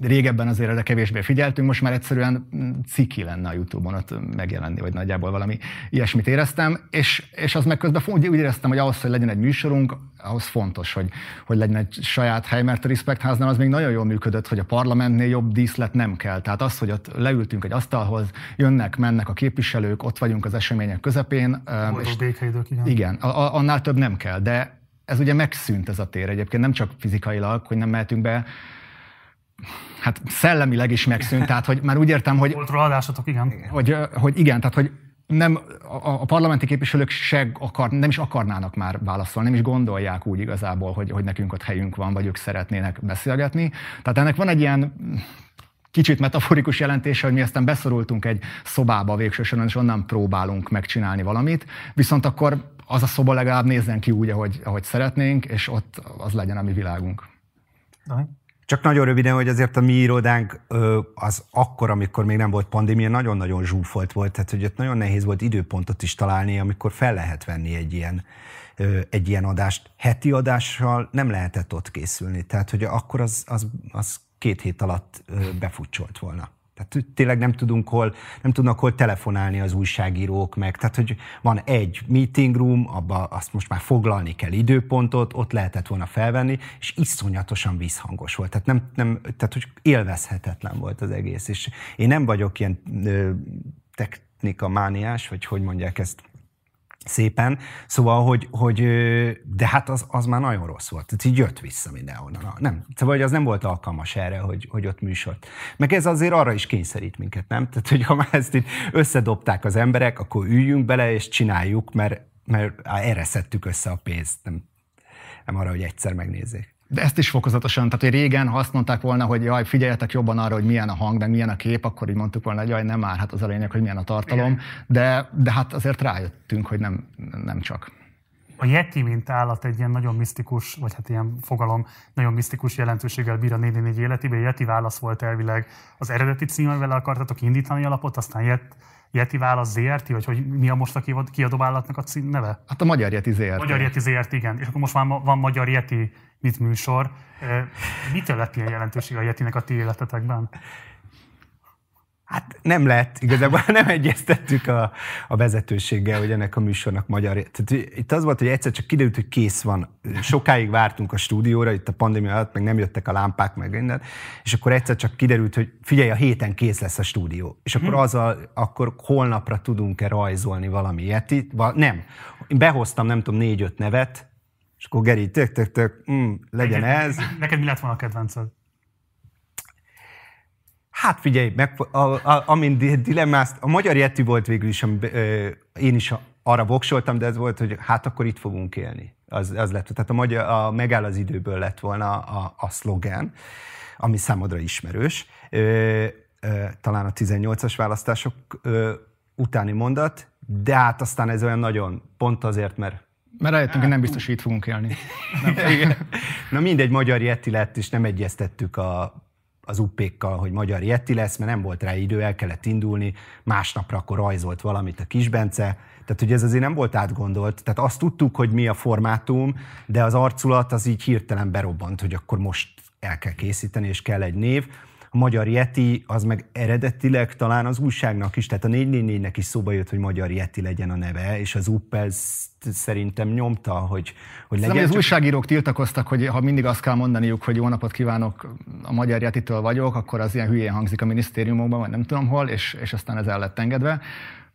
régebben azért erre kevésbé figyeltünk, most már egyszerűen ciki lenne a Youtube-on ott megjelenni, vagy nagyjából valami ilyesmit éreztem, és, és az meg közben úgy, úgy éreztem, hogy ahhoz, hogy legyen egy műsorunk, ahhoz fontos, hogy, hogy legyen egy saját hely, mert a Respect háznál az még nagyon jól működött, hogy a parlamentnél jobb díszlet nem kell. Tehát az, hogy ott leültünk egy asztalhoz, jönnek, mennek a képviselők, ott vagyunk az események közepén. és békeidők, igen. Igen, annál több nem kell, de ez ugye megszűnt ez a tér egyébként, nem csak fizikailag, hogy nem mehetünk be, hát szellemileg is megszűnt, tehát hogy már úgy értem, hogy... Volt róla igen. Hogy, hogy igen, tehát hogy nem, a, a parlamenti képviselők se akar, nem is akarnának már válaszolni, nem is gondolják úgy igazából, hogy, hogy nekünk ott helyünk van, vagy ők szeretnének beszélgetni. Tehát ennek van egy ilyen kicsit metaforikus jelentése, hogy mi aztán beszorultunk egy szobába végsősorban, és onnan próbálunk megcsinálni valamit, viszont akkor az a szoba legalább nézzen ki úgy, ahogy, ahogy szeretnénk, és ott az legyen a mi világunk. Csak nagyon röviden, hogy azért a mi irodánk az akkor, amikor még nem volt pandémia, nagyon-nagyon zsúfolt volt, tehát hogy ott nagyon nehéz volt időpontot is találni, amikor fel lehet venni egy ilyen, egy ilyen adást. Heti adással nem lehetett ott készülni, tehát hogy akkor az, az, az két hét alatt befutcsolt volna. Tehát tényleg nem tudunk hol, nem tudnak hol telefonálni az újságírók meg. Tehát, hogy van egy meeting room, abba azt most már foglalni kell időpontot, ott lehetett volna felvenni, és iszonyatosan vízhangos volt. Tehát, nem, nem, tehát hogy élvezhetetlen volt az egész. És én nem vagyok ilyen ö, technika mániás, vagy hogy mondják ezt, szépen. Szóval, hogy, hogy de hát az, az már nagyon rossz volt. Tehát így jött vissza mindenhonnan. Nem, szóval, hogy az nem volt alkalmas erre, hogy, hogy ott műsort. Meg ez azért arra is kényszerít minket, nem? Tehát, hogy ha már ezt így összedobták az emberek, akkor üljünk bele és csináljuk, mert mert erre szedtük össze a pénzt, nem, nem arra, hogy egyszer megnézzék. De ezt is fokozatosan, tehát hogy régen, ha azt mondták volna, hogy jaj, figyeljetek jobban arra, hogy milyen a hang, meg milyen a kép, akkor így mondtuk volna, hogy jaj, nem már, hát az a lényeg, hogy milyen a tartalom, de, de hát azért rájöttünk, hogy nem, nem csak. A Yeti, mint állat egy ilyen nagyon misztikus, vagy hát ilyen fogalom, nagyon misztikus jelentőséggel bír a 4 életében. A Yeti válasz volt elvileg az eredeti cím, amivel akartatok indítani alapot, aztán Yeti Yeti válasz ZRT, vagy hogy mi a most a kiadóvállalatnak a cím neve? Hát a Magyar Yeti ZRT. Magyar Yeti ZRT, igen. És akkor most van, van Magyar Yeti mit műsor. Mitől lett ilyen jelentőség a Yetinek a ti életetekben? Hát nem lett, igazából nem egyeztettük a, a vezetőséggel, hogy ennek a műsornak magyar. Tehát itt az volt, hogy egyszer csak kiderült, hogy kész van. Sokáig vártunk a stúdióra, itt a pandémia alatt, meg nem jöttek a lámpák, meg minden, és akkor egyszer csak kiderült, hogy figyelj, a héten kész lesz a stúdió. És akkor, az a, akkor holnapra tudunk-e rajzolni valami ilyet? Nem. Én behoztam, nem tudom, négy-öt nevet, és akkor Geri, tök, tök, tök, mm, legyen neked, ez. Neked mi lett volna a kedvenced? Hát figyelj, meg, a, a, amin dilemmázt, a magyar Yeti volt végül is, ami, ö, én is arra voksoltam, de ez volt, hogy hát akkor itt fogunk élni. Az, az lett, tehát a, magyar, a megáll az időből lett volna a, a szlogen, ami számodra ismerős. Ö, ö, talán a 18-as választások ö, utáni mondat, de hát aztán ez olyan nagyon, pont azért, mert mert rájöttünk, hogy nem biztos, hogy itt fogunk élni. Nem, Na mindegy, magyar Yeti lett, és nem egyeztettük a az uppékkal, hogy magyar Yeti lesz, mert nem volt rá idő, el kellett indulni, másnapra akkor rajzolt valamit a Kisbence, tehát hogy ez azért nem volt átgondolt, tehát azt tudtuk, hogy mi a formátum, de az arculat az így hirtelen berobbant, hogy akkor most el kell készíteni, és kell egy név. A Magyar Yeti az meg eredetileg talán az újságnak is, tehát a 444-nek is szóba jött, hogy Magyar Yeti legyen a neve, és az UP ez szerintem nyomta, hogy, hogy legyen. Csak... az újságírók tiltakoztak, hogy ha mindig azt kell mondaniuk, hogy jó napot kívánok, a Magyar Jetitől vagyok, akkor az ilyen hülyén hangzik a minisztériumokban, vagy nem tudom hol, és, és aztán ez el lett engedve.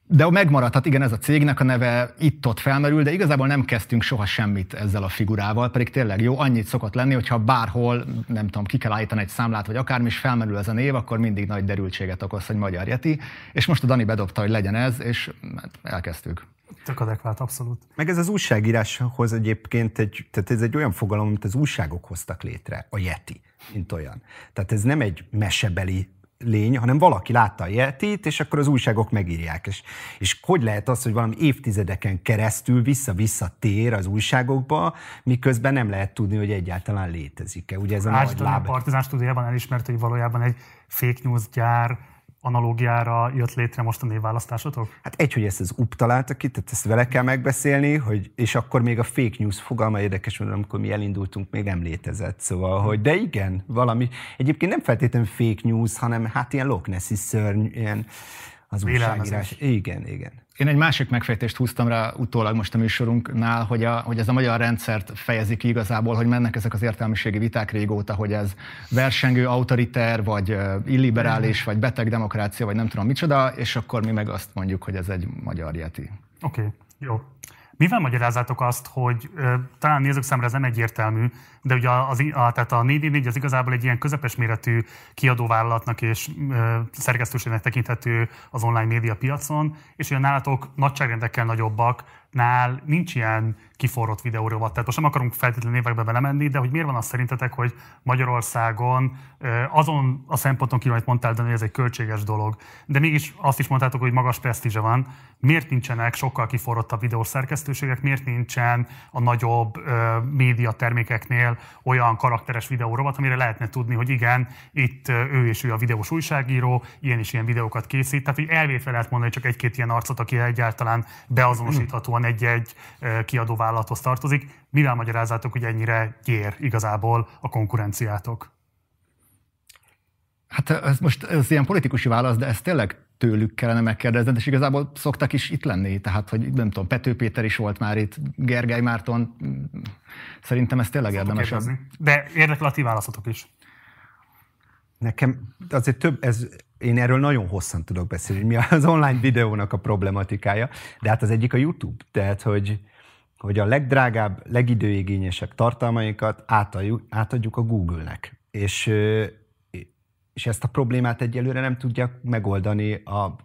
De megmaradt, hát igen, ez a cégnek a neve itt-ott felmerül, de igazából nem kezdtünk soha semmit ezzel a figurával, pedig tényleg jó, annyit szokott lenni, hogyha bárhol, nem tudom, ki kell állítani egy számlát, vagy akármi, is felmerül ez a név, akkor mindig nagy derültséget okoz, hogy Magyar Yeti. És most a Dani bedobta, hogy legyen ez, és hát elkezdtük. Tök adekvát, abszolút. Meg ez az újságíráshoz egyébként egy, tehát ez egy olyan fogalom, amit az újságok hoztak létre, a Yeti, mint olyan. Tehát ez nem egy mesebeli lény, hanem valaki látta a Yetit, és akkor az újságok megírják. És, és hogy lehet az, hogy valami évtizedeken keresztül vissza-vissza tér az újságokba, miközben nem lehet tudni, hogy egyáltalán létezik-e. Ugye ez a nagy láb... A Partizán stúdiában elismert, hogy valójában egy fake news gyár analógiára jött létre most a névválasztásotok? Hát egy, hogy ezt az UP találta ki, tehát ezt vele kell megbeszélni, hogy, és akkor még a fake news fogalma érdekes, mert amikor mi elindultunk, még nem létezett. Szóval, hogy de igen, valami, egyébként nem feltétlenül fake news, hanem hát ilyen Loch Nessi szörny, ilyen az újságírás. Igen, igen. Én egy másik megfejtést húztam rá utólag most a műsorunknál, hogy, a, hogy ez a magyar rendszert fejezi ki igazából, hogy mennek ezek az értelmiségi viták régóta, hogy ez versengő, autoriter, vagy illiberális, vagy beteg demokrácia, vagy nem tudom micsoda, és akkor mi meg azt mondjuk, hogy ez egy magyar jeti. Oké, okay, jó. Mivel magyarázátok azt, hogy ö, talán nézők számára ez nem egyértelmű, de ugye az, a, tehát a 444 az igazából egy ilyen közepes méretű kiadóvállalatnak és ö, szerkesztőségnek tekinthető az online média piacon, és ugye nálatok nagyságrendekkel nagyobbak, nál nincs ilyen kiforrott videórovat. Tehát most nem akarunk feltétlenül évekbe belemenni, de hogy miért van az szerintetek, hogy Magyarországon azon a szemponton kívül, amit mondtál, de hogy ez egy költséges dolog, de mégis azt is mondtátok, hogy magas presztízse van. Miért nincsenek sokkal kiforrottabb videószerkesztőségek, miért nincsen a nagyobb média termékeknél olyan karakteres videórovat, amire lehetne tudni, hogy igen, itt ő és ő a videós újságíró, ilyen is ilyen videókat készít. Tehát, hogy elvétve lehet mondani, csak egy-két ilyen arcot, aki egyáltalán beazonosíthatóan egy-egy kiadóvállalathoz tartozik. Mivel magyarázátok, hogy ennyire gyér igazából a konkurenciátok? Hát ez most ez ilyen politikusi válasz, de ez tényleg tőlük kellene megkérdezni, és igazából szoktak is itt lenni, tehát, hogy nem tudom, Pető Péter is volt már itt, Gergely Márton, szerintem ez tényleg érdemes. De érdekel a ti válaszotok is. Nekem azért több, ez, én erről nagyon hosszan tudok beszélni, mi az online videónak a problematikája, de hát az egyik a YouTube, tehát, hogy, hogy a legdrágább, legidőigényesebb tartalmaikat átadjuk, átadjuk a Google-nek. És és ezt a problémát egyelőre nem tudják megoldani a,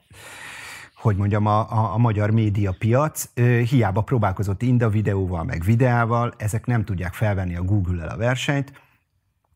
hogy mondjam, a, a, a magyar médiapiac hiába próbálkozott Inda videóval, meg videával, ezek nem tudják felvenni a Google-el a versenyt,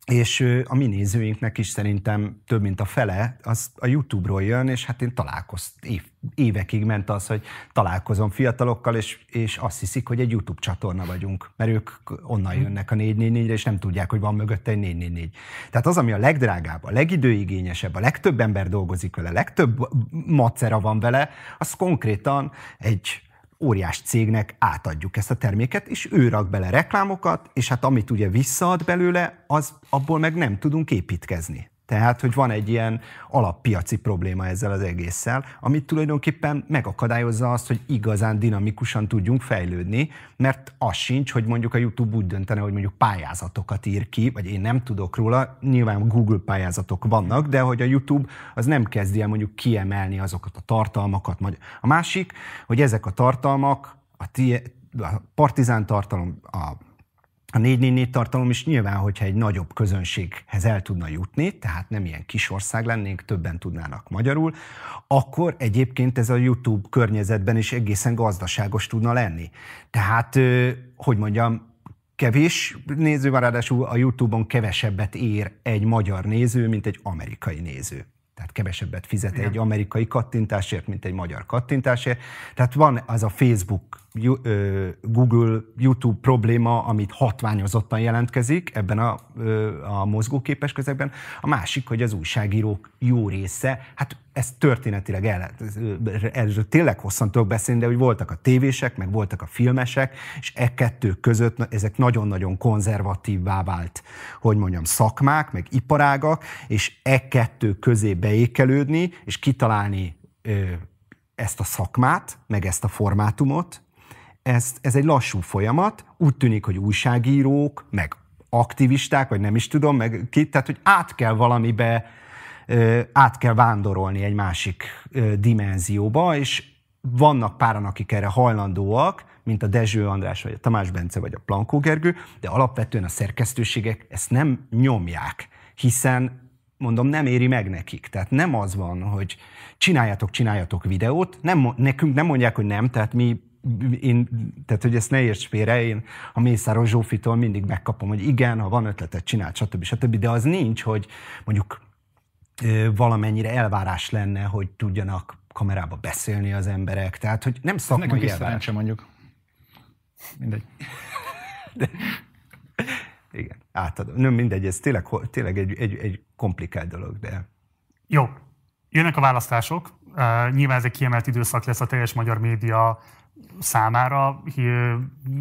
és a mi nézőinknek is szerintem több mint a fele, az a YouTube-ról jön, és hát én találkoztam, év, évekig ment az, hogy találkozom fiatalokkal, és, és azt hiszik, hogy egy YouTube csatorna vagyunk, mert ők onnan jönnek a 444-re, és nem tudják, hogy van mögötte egy 444. Tehát az, ami a legdrágább, a legidőigényesebb, a legtöbb ember dolgozik vele, a legtöbb macera van vele, az konkrétan egy óriás cégnek átadjuk ezt a terméket, és ő rak bele reklámokat, és hát amit ugye visszaad belőle, az abból meg nem tudunk építkezni. Tehát, hogy van egy ilyen alappiaci probléma ezzel az egésszel, amit tulajdonképpen megakadályozza azt, hogy igazán dinamikusan tudjunk fejlődni, mert az sincs, hogy mondjuk a YouTube úgy döntene, hogy mondjuk pályázatokat ír ki, vagy én nem tudok róla, nyilván Google pályázatok vannak, de hogy a YouTube az nem kezdi el mondjuk kiemelni azokat a tartalmakat. A másik, hogy ezek a tartalmak, a, tie, a partizán tartalom, a a 444 tartalom is nyilván, hogyha egy nagyobb közönséghez el tudna jutni, tehát nem ilyen kis ország lennénk, többen tudnának magyarul, akkor egyébként ez a YouTube környezetben is egészen gazdaságos tudna lenni. Tehát, hogy mondjam, kevés néző van, ráadásul a YouTube-on kevesebbet ér egy magyar néző, mint egy amerikai néző tehát kevesebbet fizet Igen. egy amerikai kattintásért, mint egy magyar kattintásért. Tehát van az a Facebook, Google, YouTube probléma, amit hatványozottan jelentkezik ebben a, a mozgóképes közegben. A másik, hogy az újságírók jó része, hát ez történetileg el, erről tényleg hosszan tudok beszélni, de hogy voltak a tévések, meg voltak a filmesek, és e kettő között ezek nagyon-nagyon konzervatívvá vált, hogy mondjam, szakmák, meg iparágak, és e kettő közé beékelődni, és kitalálni ezt a szakmát, meg ezt a formátumot, ez, ez egy lassú folyamat, úgy tűnik, hogy újságírók, meg aktivisták, vagy nem is tudom, meg ki, tehát, hogy át kell valamibe át kell vándorolni egy másik dimenzióba, és vannak páran, akik erre hajlandóak, mint a Dezső András, vagy a Tamás Bence, vagy a Plankó Gergő, de alapvetően a szerkesztőségek ezt nem nyomják, hiszen mondom, nem éri meg nekik. Tehát nem az van, hogy csináljatok, csináljatok videót, nem, nekünk nem mondják, hogy nem, tehát mi én, tehát hogy ezt ne érts félre, én a Mészáros Zsófitól mindig megkapom, hogy igen, ha van ötletet, csinál, stb. stb. De az nincs, hogy mondjuk valamennyire elvárás lenne, hogy tudjanak kamerába beszélni az emberek. Tehát, hogy nem szakmai Nekünk is szerencse mondjuk. Mindegy. De, igen, átadom. Nem mindegy, ez tényleg, tényleg egy, egy, egy komplikált dolog, de... Jó, jönnek a választások. Uh, nyilván ez egy kiemelt időszak lesz a teljes magyar média számára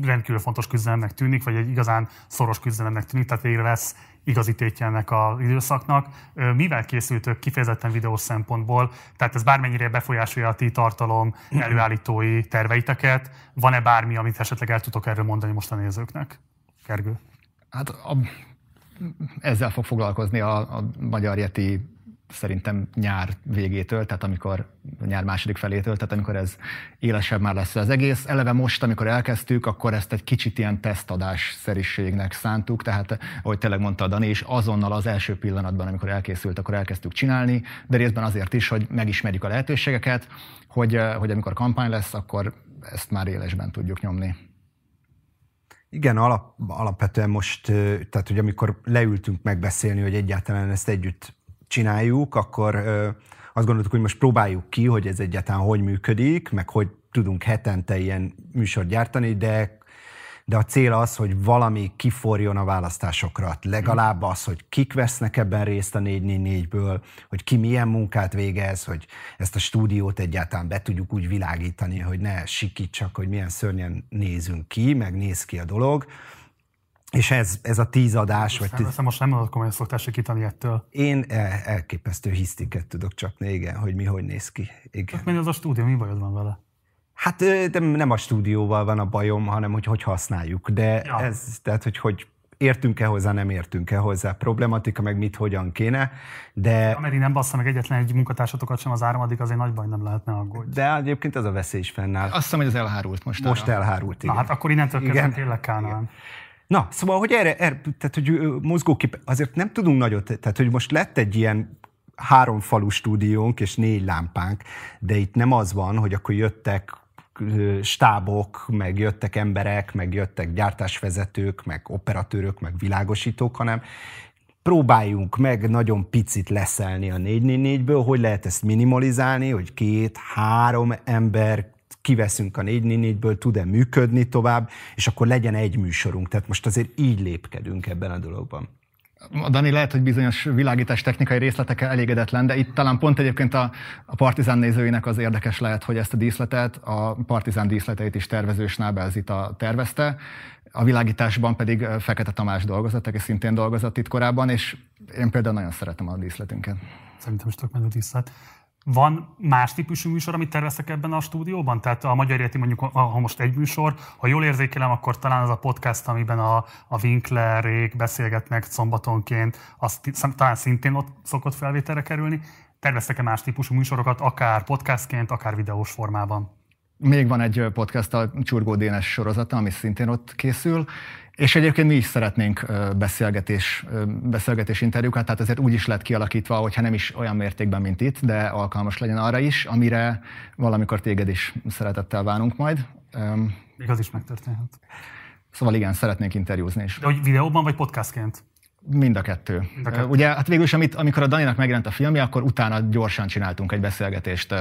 rendkívül fontos küzdelemnek tűnik, vagy egy igazán szoros küzdelemnek tűnik, tehát végre lesz igazi tétje ennek az időszaknak. Mivel készültök kifejezetten videós szempontból? Tehát ez bármennyire befolyásolja a ti tartalom előállítói terveiteket. Van-e bármi, amit esetleg el tudok erről mondani most a nézőknek? Kergő. Hát a, ezzel fog foglalkozni a, a Magyar Yeti szerintem nyár végétől, tehát amikor nyár második felétől, tehát amikor ez élesebb már lesz az egész. Eleve most, amikor elkezdtük, akkor ezt egy kicsit ilyen tesztadás szeriségnek szántuk, tehát ahogy tényleg mondta Dani is, azonnal az első pillanatban, amikor elkészült, akkor elkezdtük csinálni, de részben azért is, hogy megismerjük a lehetőségeket, hogy, hogy amikor kampány lesz, akkor ezt már élesben tudjuk nyomni. Igen, alap, alapvetően most, tehát hogy amikor leültünk megbeszélni, hogy egyáltalán ezt együtt csináljuk, akkor azt gondoltuk, hogy most próbáljuk ki, hogy ez egyáltalán hogy működik, meg hogy tudunk hetente ilyen műsort gyártani, de de a cél az, hogy valami kiforjon a választásokra. Legalább az, hogy kik vesznek ebben részt a 444-ből, hogy ki milyen munkát végez, hogy ezt a stúdiót egyáltalán be tudjuk úgy világítani, hogy ne sikítsak, hogy milyen szörnyen nézünk ki, meg néz ki a dolog, és ez, ez a tíz adás... Most, vagy tíz... most nem mondod komolyan szoktál sikítani ettől. Én el, elképesztő hisztiket tudok csapni, igen, hogy mi hogy néz ki. Igen. Hát az a stúdió, mi bajod van vele? Hát de nem a stúdióval van a bajom, hanem hogy hogy használjuk. De ja. ez, tehát hogy, hogy értünk-e hozzá, nem értünk-e hozzá. Problematika, meg mit, hogyan kéne, de... Ameddig nem bassza meg egyetlen egy munkatársatokat sem az áramadik, azért nagy baj nem lehetne aggódni. De egyébként az a veszély is fennáll. Azt hiszem, hogy ez elhárult most. Most arra. elhárult, igen. Na hát akkor innentől kezdve tényleg Kánán. Na, szóval, hogy erre, erre tehát, hogy mozgókép, azért nem tudunk nagyot, tehát, hogy most lett egy ilyen három falu stúdiónk és négy lámpánk, de itt nem az van, hogy akkor jöttek stábok, meg jöttek emberek, meg jöttek gyártásvezetők, meg operatőrök, meg világosítók, hanem próbáljunk meg nagyon picit leszelni a 444-ből, hogy lehet ezt minimalizálni, hogy két, három ember kiveszünk a 444-ből, tud-e működni tovább, és akkor legyen egy műsorunk. Tehát most azért így lépkedünk ebben a dologban. A Dani lehet, hogy bizonyos világítás technikai részletekkel elégedetlen, de itt talán pont egyébként a, a Partizán nézőinek az érdekes lehet, hogy ezt a díszletet, a Partizán díszleteit is tervező Snabel Zita tervezte, a világításban pedig Fekete Tamás dolgozott, aki szintén dolgozott itt korábban, és én például nagyon szeretem a díszletünket. Szerintem is tök menő díszlet. Van más típusú műsor, amit terveztek ebben a stúdióban? Tehát a Magyar Érti mondjuk, ha most egy műsor, ha jól érzékelem, akkor talán az a podcast, amiben a, a Winklerék beszélgetnek szombatonként, az talán szintén ott szokott felvételre kerülni. Terveztek-e más típusú műsorokat, akár podcastként, akár videós formában? Még van egy podcast, a Csurgó Dénes sorozata, ami szintén ott készül. És egyébként mi is szeretnénk beszélgetés, beszélgetés interjúkat, tehát ezért úgy is lett kialakítva, hogyha nem is olyan mértékben, mint itt, de alkalmas legyen arra is, amire valamikor téged is szeretettel várunk majd. Még az is megtörténhet. Szóval igen, szeretnénk interjúzni is. De hogy videóban vagy podcastként? Mind a kettő. Mind a kettő. Ugye, hát végül is, amit, amikor a Daninak megjelent a filmje, akkor utána gyorsan csináltunk egy beszélgetést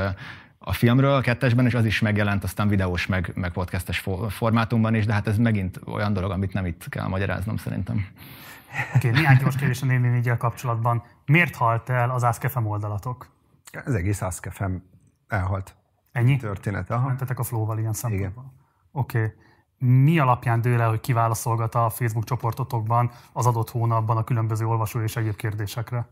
a filmről, a kettesben, és az is megjelent aztán videós, meg, meg podcastes formátumban is, de hát ez megint olyan dolog, amit nem itt kell magyaráznom szerintem. Oké, okay, néhány gyors kérdés a 4 kapcsolatban. Miért halt el az Askefem oldalatok? Az egész Askefem elhalt. Ennyi? Történet, aha. Mentetek a flow-val ilyen szempontból. Oké. Okay. Mi alapján dől el, hogy kiválaszolgat a Facebook csoportotokban az adott hónapban a különböző olvasó és egyéb kérdésekre?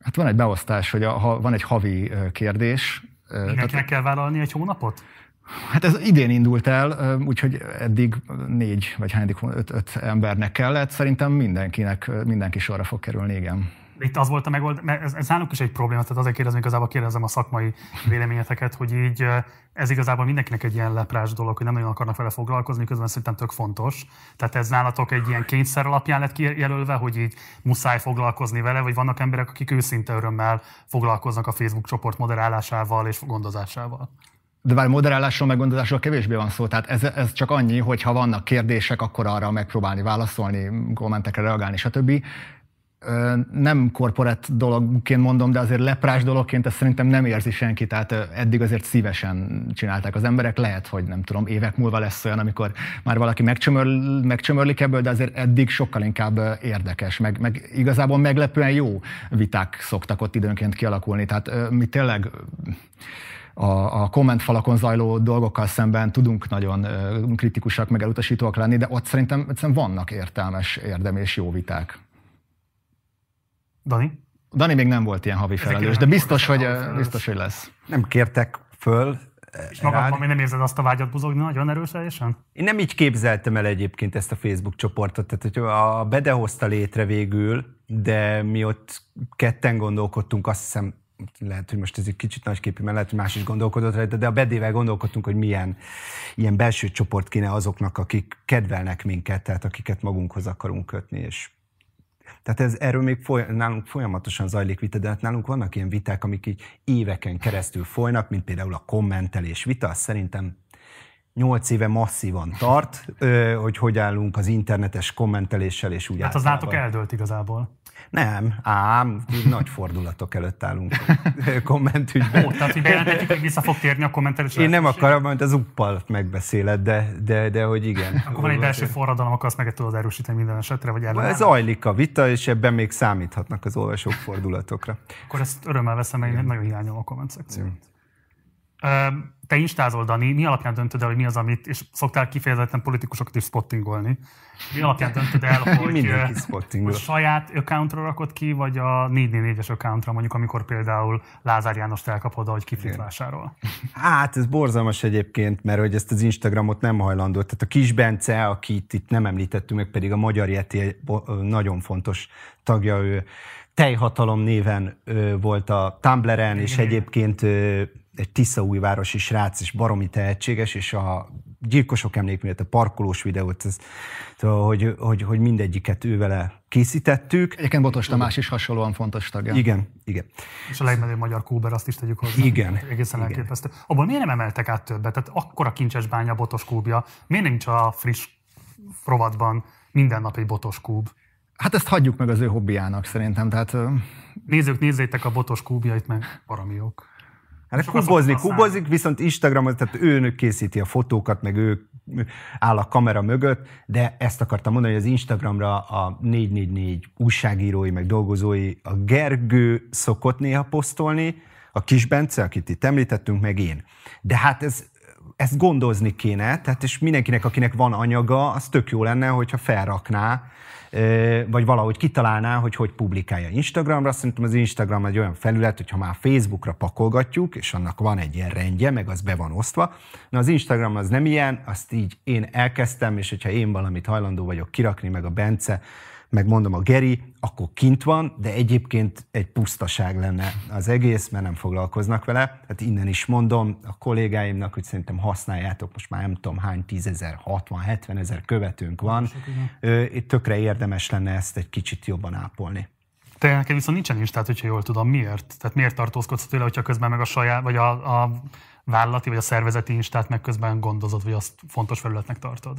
Hát van egy beosztás, hogy a, ha van egy havi kérdés, Mindenkinek Tehát, kell vállalni egy hónapot? Hát ez idén indult el, úgyhogy eddig négy vagy hányadik öt, öt embernek kellett. Szerintem mindenkinek, mindenki sorra fog kerülni, igen. Itt az volt a megoldás, mert ez, ez nálunk is egy probléma, tehát azért kérdezem, igazából kérdezem a szakmai véleményeteket, hogy így ez igazából mindenkinek egy ilyen leprás dolog, hogy nem nagyon akarnak vele foglalkozni, közben szerintem tök fontos. Tehát ez nálatok egy ilyen kényszer alapján lett kijelölve, hogy így muszáj foglalkozni vele, vagy vannak emberek, akik őszinte örömmel foglalkoznak a Facebook csoport moderálásával és gondozásával? De bár moderálásról, meg gondozásról kevésbé van szó, tehát ez, ez csak annyi, hogy ha vannak kérdések, akkor arra megpróbálni válaszolni, kommentekre reagálni, stb nem korporát dologként mondom, de azért leprás dologként ezt szerintem nem érzi senki, tehát eddig azért szívesen csinálták az emberek. Lehet, hogy nem tudom, évek múlva lesz olyan, amikor már valaki megcsömörl, megcsömörlik ebből, de azért eddig sokkal inkább érdekes, meg, meg igazából meglepően jó viták szoktak ott időnként kialakulni. Tehát mi tényleg a, a kommentfalakon zajló dolgokkal szemben tudunk nagyon kritikusak, meg elutasítóak lenni, de ott szerintem egyszerűen vannak értelmes, érdemi és jó viták. Dani? Dani még nem volt ilyen havi felelős, de biztos, hogy, biztos, hogy lesz. Nem kértek föl. És magadban még nem érzed azt a vágyat buzogni nagyon erősen? Én nem így képzeltem el egyébként ezt a Facebook csoportot, tehát hogy a Bede hozta létre végül, de mi ott ketten gondolkodtunk, azt hiszem, lehet, hogy most ez egy kicsit nagyképű, mert lehet, hogy más is gondolkodott rajta, de a bedével gondolkodtunk, hogy milyen ilyen belső csoport kéne azoknak, akik kedvelnek minket, tehát akiket magunkhoz akarunk kötni, és tehát ez, erről még foly, nálunk folyamatosan zajlik vita, de hát nálunk vannak ilyen viták, amik így éveken keresztül folynak, mint például a kommentelés vita, szerintem nyolc éve masszívan tart, hogy hogy állunk az internetes kommenteléssel, és úgy Hát az nátok eldőlt igazából. Nem, ám, nagy fordulatok előtt állunk kommentügyben. Ó, tehát, hogy bejelenthetjük, hogy vissza fog térni a kommentelés. Én nem akarom, mert az uppal megbeszéled, de, de, de hogy igen. Akkor van egy belső forradalom, akkor azt meg tudod erősíteni minden esetre, vagy. Ez zajlik a vita, és ebben még számíthatnak az olvasók fordulatokra. Akkor ezt örömmel veszem, mert én nagyon hiányolom a komment szekciót. Te instázol, Dani, mi alapján döntöd el, hogy mi az, amit, és szoktál kifejezetten politikusokat is spottingolni. Mi alapján döntöd el, hogy, hogy saját accountra rakod ki, vagy a 444-es accountra, mondjuk amikor például Lázár Jánost elkapod, hogy kiflit vásárol? Hát ez borzalmas egyébként, mert hogy ezt az Instagramot nem hajlandó. Tehát a Kis Bence, akit itt nem említettünk meg, pedig a Magyar Yeti nagyon fontos tagja, ő Tejhatalom néven volt a Tumblr-en, és egyébként egy Tiszaújvárosi srác, és baromi tehetséges, és a gyilkosok emlékművet, a parkolós videót, ez, szóval, hogy, hogy, hogy mindegyiket ő vele készítettük. Egyébként Botos Tamás is hasonlóan fontos tagja. Igen, igen. És a legmenőbb magyar kúber, azt is tegyük hozzá. Igen. Egészen igen. elképesztő. Abból miért nem emeltek át többet? Tehát akkora kincses bánya botos kúbja. Miért nincs a friss rovatban minden nap egy botos kúb? Hát ezt hagyjuk meg az ő hobbiának szerintem. Tehát, Nézzük, nézzétek a botos kúbjait, meg baromi jók. Hát kubozni, kubozik, viszont Instagramon, tehát ő készíti a fotókat, meg ő áll a kamera mögött, de ezt akartam mondani, hogy az Instagramra a 444 újságírói, meg dolgozói, a Gergő szokott néha posztolni, a kis Bence, akit itt említettünk, meg én. De hát ez, ezt gondozni kéne, tehát és mindenkinek, akinek van anyaga, az tök jó lenne, hogyha felrakná, vagy valahogy kitalálná, hogy hogy publikálja Instagramra. Szerintem az Instagram egy olyan felület, hogyha már Facebookra pakolgatjuk, és annak van egy ilyen rendje, meg az be van osztva. Na az Instagram az nem ilyen, azt így én elkezdtem, és hogyha én valamit hajlandó vagyok kirakni, meg a Bence, meg mondom a Geri, akkor kint van, de egyébként egy pusztaság lenne az egész, mert nem foglalkoznak vele. Hát innen is mondom a kollégáimnak, hogy szerintem használjátok, most már nem tudom hány tízezer, 60, 70 ezer követőnk van. Itt tökre érdemes lenne ezt egy kicsit jobban ápolni. Te nekem viszont nincsen Instát, hogyha jól tudom. Miért? Tehát miért tartózkodsz tőle, hogyha közben meg a saját, vagy a, a vállalati, vagy a szervezeti Instát meg közben gondozod, vagy azt fontos felületnek tartod?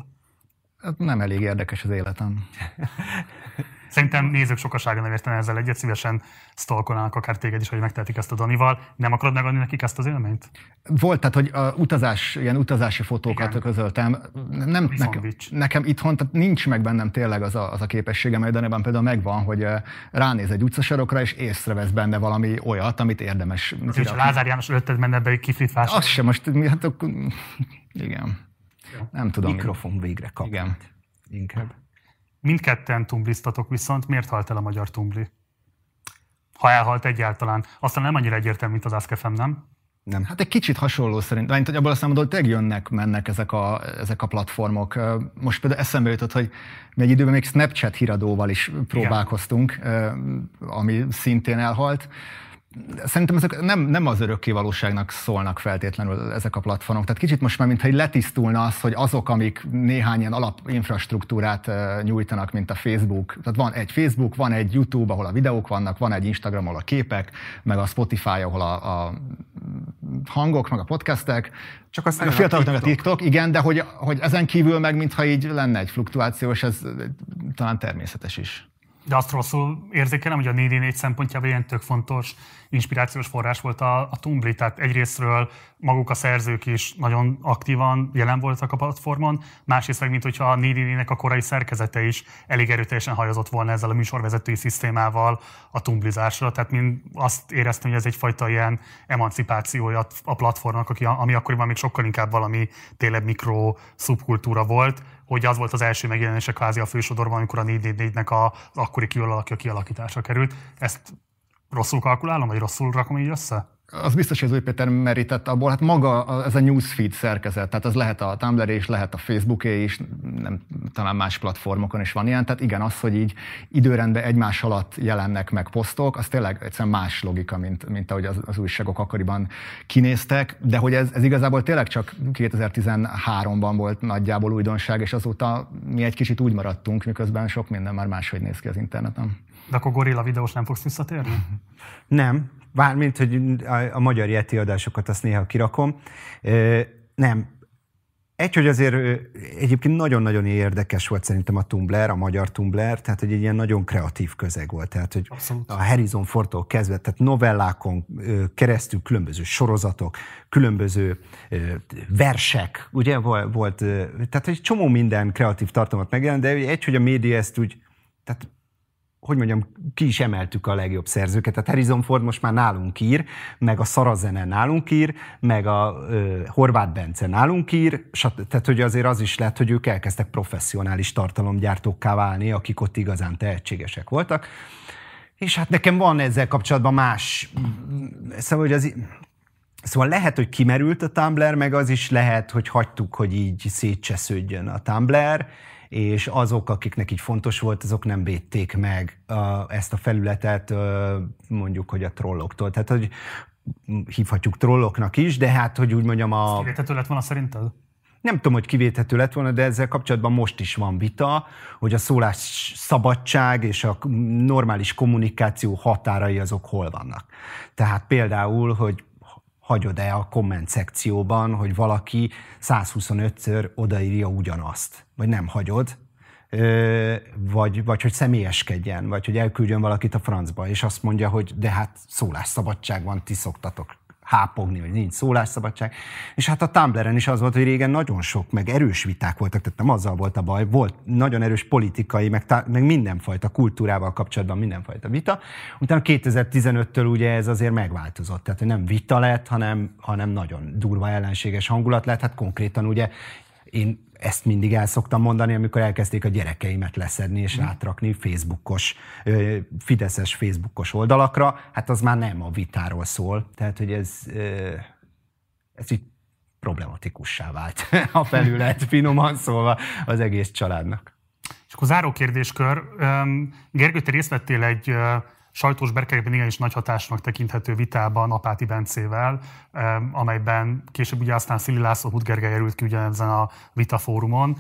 Hát nem elég érdekes az életem. Szerintem nézők sokasága nem értene ezzel egyet, szívesen stalkolnának akár téged is, hogy megtehetik ezt a Danival. Nem akarod megadni nekik ezt az élményt? Volt, tehát, hogy a utazás, ilyen utazási fotókat Igen. közöltem. Nem, nekem, nekem itthon tehát nincs meg bennem tényleg az a, az a képességem, mert Daniban például megvan, hogy ránéz egy utcasarokra, és észrevesz benne valami olyat, amit érdemes. És Lázár János előtted menne be egy kiflit Az sem, most hát akkor, Nem tudom. Mikrofon végre kap. Igen. Inkább. Mindketten tumbliztatok viszont, miért halt el a magyar tumbli? Ha elhalt egyáltalán. Aztán nem annyira egyértelmű, mint az Ask.fm, nem? Nem. Hát egy kicsit hasonló szerintem. Mint, hogy abból a számodból tényleg jönnek, mennek ezek a, ezek a platformok. Most például eszembe jutott, hogy mi egy időben még Snapchat híradóval is próbálkoztunk, Igen. ami szintén elhalt Szerintem ezek nem, nem az örökké valóságnak szólnak feltétlenül ezek a platformok. Tehát kicsit most már, mintha letisztulna az, hogy azok, amik néhány ilyen alapinfrastruktúrát nyújtanak, mint a Facebook. Tehát van egy Facebook, van egy YouTube, ahol a videók vannak, van egy Instagram, ahol a képek, meg a Spotify, ahol a, a hangok, meg a podcastek. Csak aztán a fiataloknak a TikTok, igen, de hogy, hogy ezen kívül meg, mintha így lenne egy fluktuáció, és ez talán természetes is. De azt rosszul érzékelem, hogy a 4 szempontjából ilyen tök fontos inspirációs forrás volt a, a Tumblr. Tehát egyrésztről maguk a szerzők is nagyon aktívan jelen voltak a platformon, másrészt meg, mint hogyha a 4 a korai szerkezete is elég erőteljesen hajozott volna ezzel a műsorvezetői szisztémával a tumblizásra. Tehát mind azt éreztem, hogy ez egyfajta ilyen emancipációja a platformnak, ami akkoriban még sokkal inkább valami tényleg mikro szubkultúra volt, hogy az volt az első megjelenése kvázi a fősodorban, amikor a 444-nek az akkori kialakja kialakításra került. Ezt rosszul kalkulálom, vagy rosszul rakom így össze? Az biztos, hogy az új Péter merített abból, hát maga ez a newsfeed szerkezet, tehát az lehet a Tumblr és lehet a Facebooké is, nem, talán más platformokon is van ilyen, tehát igen, az, hogy így időrendben egymás alatt jelennek meg posztok, az tényleg egyszerűen más logika, mint, mint ahogy az, az újságok akkoriban kinéztek, de hogy ez, ez igazából tényleg csak 2013-ban volt nagyjából újdonság, és azóta mi egy kicsit úgy maradtunk, miközben sok minden már máshogy néz ki az interneten. De akkor gorilla videós nem fogsz visszatérni? Nem, Bármint, hogy a, a magyar Yeti adásokat azt néha kirakom. Nem. Egy, hogy azért egyébként nagyon-nagyon érdekes volt szerintem a Tumblr, a magyar Tumblr, tehát hogy egy ilyen nagyon kreatív közeg volt. Tehát, hogy Abszolút. a Harrison Fordtól kezdve, tehát novellákon keresztül különböző sorozatok, különböző versek, ugye volt, tehát egy csomó minden kreatív tartalmat megjelent, de egy, hogy a média ezt úgy, tehát hogy mondjam, ki is emeltük a legjobb szerzőket. Tehát Harrison Ford most már nálunk ír, meg a Szarazene nálunk ír, meg a ö, Horváth Bence nálunk ír, tehát hogy azért az is lett, hogy ők elkezdtek professzionális tartalomgyártókká válni, akik ott igazán tehetségesek voltak. És hát nekem van ezzel kapcsolatban más, szóval, hogy az, Szóval lehet, hogy kimerült a Tumblr, meg az is lehet, hogy hagytuk, hogy így szétcsesződjön a Tumblr, és azok, akiknek így fontos volt, azok nem védték meg a, ezt a felületet mondjuk, hogy a trolloktól. Tehát, hogy hívhatjuk trolloknak is, de hát, hogy úgy mondjam a... Ez lett volna szerinted? nem tudom, hogy kivéthető lett volna, de ezzel kapcsolatban most is van vita, hogy a szólás szabadság és a normális kommunikáció határai azok hol vannak. Tehát például, hogy hagyod-e a komment szekcióban, hogy valaki 125-ször odaírja ugyanazt, vagy nem hagyod, vagy, vagy hogy személyeskedjen, vagy hogy elküldjön valakit a francba, és azt mondja, hogy de hát szólásszabadság van, ti szoktatok hápogni, vagy nincs szólásszabadság. És hát a Tumblr-en is az volt, hogy régen nagyon sok, meg erős viták voltak, tehát nem azzal volt a baj, volt nagyon erős politikai, meg, meg mindenfajta kultúrával kapcsolatban mindenfajta vita. Utána 2015-től ugye ez azért megváltozott, tehát nem vita lett, hanem, hanem nagyon durva ellenséges hangulat lett, hát konkrétan ugye én ezt mindig el szoktam mondani, amikor elkezdték a gyerekeimet leszedni és mm. átrakni Facebookos, Fideszes Facebookos oldalakra, hát az már nem a vitáról szól. Tehát, hogy ez, ez így problematikussá vált a felület, finoman szólva az egész családnak. És akkor záró kérdéskör. Gergő, te részt vettél egy sajtós berkekben igenis nagy hatásnak tekinthető vitában Apáti Bencével, amelyben később ugye aztán Szili László Hudgergely erült ki ugyanezen a vitafórumon,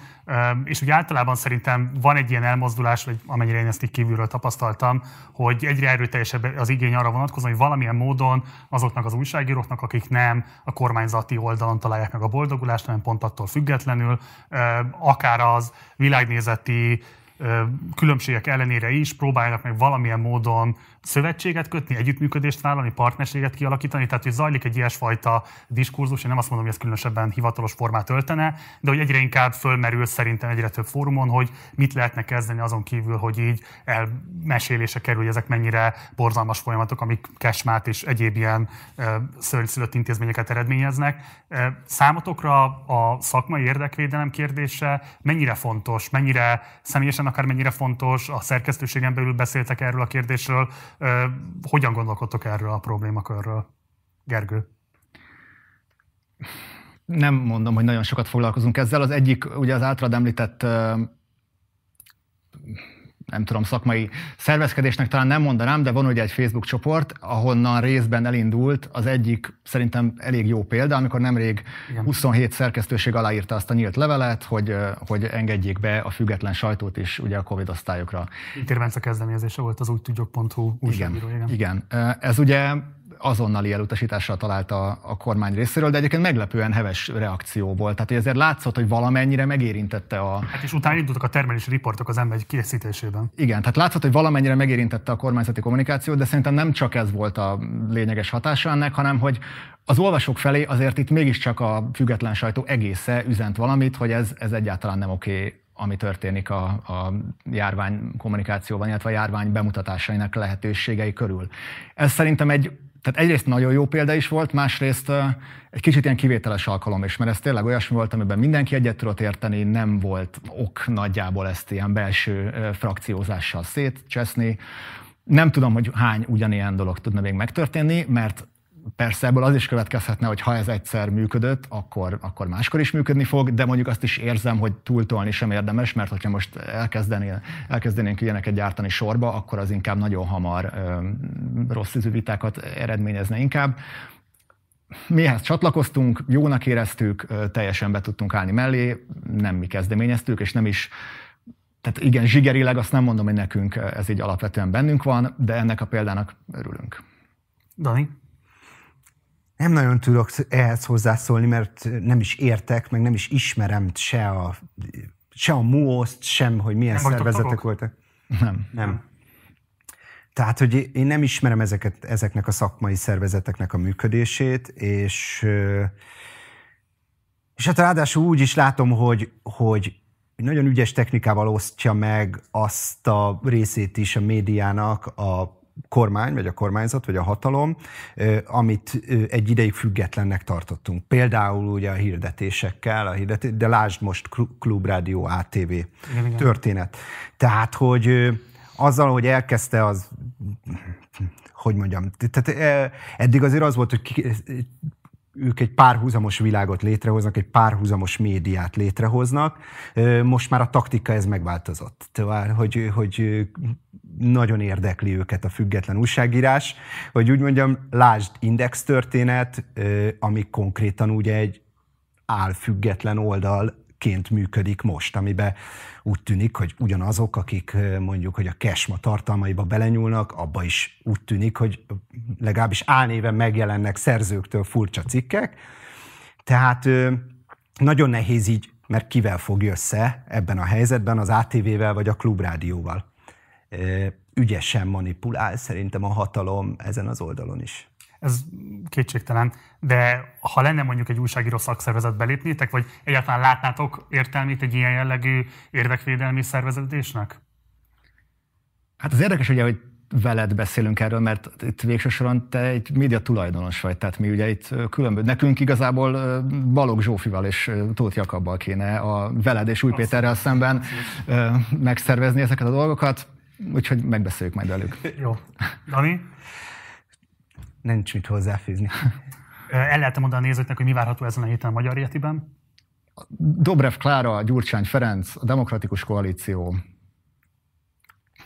és ugye általában szerintem van egy ilyen elmozdulás, vagy amennyire én ezt így kívülről tapasztaltam, hogy egyre erőteljesebb az igény arra vonatkozóan, hogy valamilyen módon azoknak az újságíróknak, akik nem a kormányzati oldalon találják meg a boldogulást, hanem pont attól függetlenül, akár az világnézeti különbségek ellenére is próbálnak meg valamilyen módon szövetséget kötni, együttműködést vállalni, partnerséget kialakítani, tehát hogy zajlik egy ilyesfajta diskurzus, én nem azt mondom, hogy ez különösebben hivatalos formát öltene, de hogy egyre inkább fölmerül szerintem egyre több fórumon, hogy mit lehetne kezdeni azon kívül, hogy így elmesélése kerül, hogy ezek mennyire borzalmas folyamatok, amik kesmát és egyéb ilyen szörnyszülött intézményeket eredményeznek. Számotokra a szakmai érdekvédelem kérdése mennyire fontos, mennyire személyesen akár mennyire fontos, a szerkesztőségen belül beszéltek erről a kérdésről, hogyan gondolkodtok erről a problémakörről? Gergő? Nem mondom, hogy nagyon sokat foglalkozunk ezzel. Az egyik, ugye az általad említett nem tudom, szakmai szervezkedésnek talán nem mondanám, de van ugye egy Facebook csoport, ahonnan részben elindult az egyik szerintem elég jó példa, amikor nemrég Igen. 27 szerkesztőség aláírta azt a nyílt levelet, hogy, hogy engedjék be a független sajtót is ugye a Covid osztályokra. Intervence kezdeményezése volt az úgy tudjuk.hu újságíró. Igen, igen. Ez ugye azonnali elutasítással találta a kormány részéről, de egyébként meglepően heves reakció volt. Tehát ezért látszott, hogy valamennyire megérintette a... Hát és utána indultak a termelési riportok az ember készítésében. Igen, tehát látszott, hogy valamennyire megérintette a kormányzati kommunikációt, de szerintem nem csak ez volt a lényeges hatása ennek, hanem hogy az olvasók felé azért itt mégiscsak a független sajtó egésze üzent valamit, hogy ez, ez egyáltalán nem oké, okay, ami történik a, a járvány kommunikációban, illetve a járvány bemutatásainak lehetőségei körül. Ez szerintem egy tehát egyrészt nagyon jó példa is volt, másrészt egy kicsit ilyen kivételes alkalom is, mert ez tényleg olyasmi volt, amiben mindenki egyet tudott érteni, nem volt ok nagyjából ezt ilyen belső frakciózással szétcseszni. Nem tudom, hogy hány ugyanilyen dolog tudna még megtörténni, mert Persze ebből az is következhetne, hogy ha ez egyszer működött, akkor, akkor máskor is működni fog, de mondjuk azt is érzem, hogy túltolni sem érdemes, mert hogyha most elkezdenénk, elkezdenénk ilyeneket gyártani sorba, akkor az inkább nagyon hamar ö, rossz vitákat eredményezne inkább. Mi ehhez csatlakoztunk, jónak éreztük, teljesen be tudtunk állni mellé, nem mi kezdeményeztük, és nem is tehát igen, zsigerileg azt nem mondom, hogy nekünk ez így alapvetően bennünk van, de ennek a példának örülünk. Dani? Nem nagyon tudok ehhez hozzászólni, mert nem is értek, meg nem is ismerem se a, se a MUOST, sem, hogy milyen nem szervezetek voltak. Nem. Nem. Tehát, hogy én nem ismerem ezeket, ezeknek a szakmai szervezeteknek a működését, és, és hát ráadásul úgy is látom, hogy, hogy nagyon ügyes technikával osztja meg azt a részét is a médiának, a kormány, vagy a kormányzat, vagy a hatalom, amit egy ideig függetlennek tartottunk. Például ugye a hirdetésekkel, a hirdetés, de lásd most Klubrádió ATV igen, igen. történet. Tehát, hogy azzal, hogy elkezdte az, hogy mondjam, tehát eddig azért az volt, hogy ők egy párhuzamos világot létrehoznak, egy párhuzamos médiát létrehoznak. Most már a taktika ez megváltozott. Tehát, hogy, hogy nagyon érdekli őket a független újságírás, hogy úgy mondjam, lásd Index történet, ami konkrétan ugye egy álfüggetlen oldalként működik most, amiben úgy tűnik, hogy ugyanazok, akik mondjuk, hogy a kesma tartalmaiba belenyúlnak, abba is úgy tűnik, hogy legalábbis álnéven megjelennek szerzőktől furcsa cikkek. Tehát nagyon nehéz így, mert kivel fog össze ebben a helyzetben, az ATV-vel vagy a klubrádióval. Ügyesen manipulál szerintem a hatalom ezen az oldalon is. Ez kétségtelen, de ha lenne mondjuk egy újságíró szakszervezet belépnétek, vagy egyáltalán látnátok értelmét egy ilyen jellegű érdekvédelmi szerveződésnek? Hát az érdekes ugye, hogy veled beszélünk erről, mert itt végső soron te egy média tulajdonos vagy, tehát mi ugye itt különböző, nekünk igazából Balogh Zsófival és Tóth Jakabbal kéne a veled és Új Péterrel szemben megszervezni ezeket a dolgokat, úgyhogy megbeszéljük majd velük. Jó. Dani? Nincs mit hozzáfűzni. El lehet mondani a nézőknek, hogy mi várható ezen a héten a Magyar Yetiben? Dobrev Klára, Gyurcsány Ferenc, a Demokratikus Koalíció,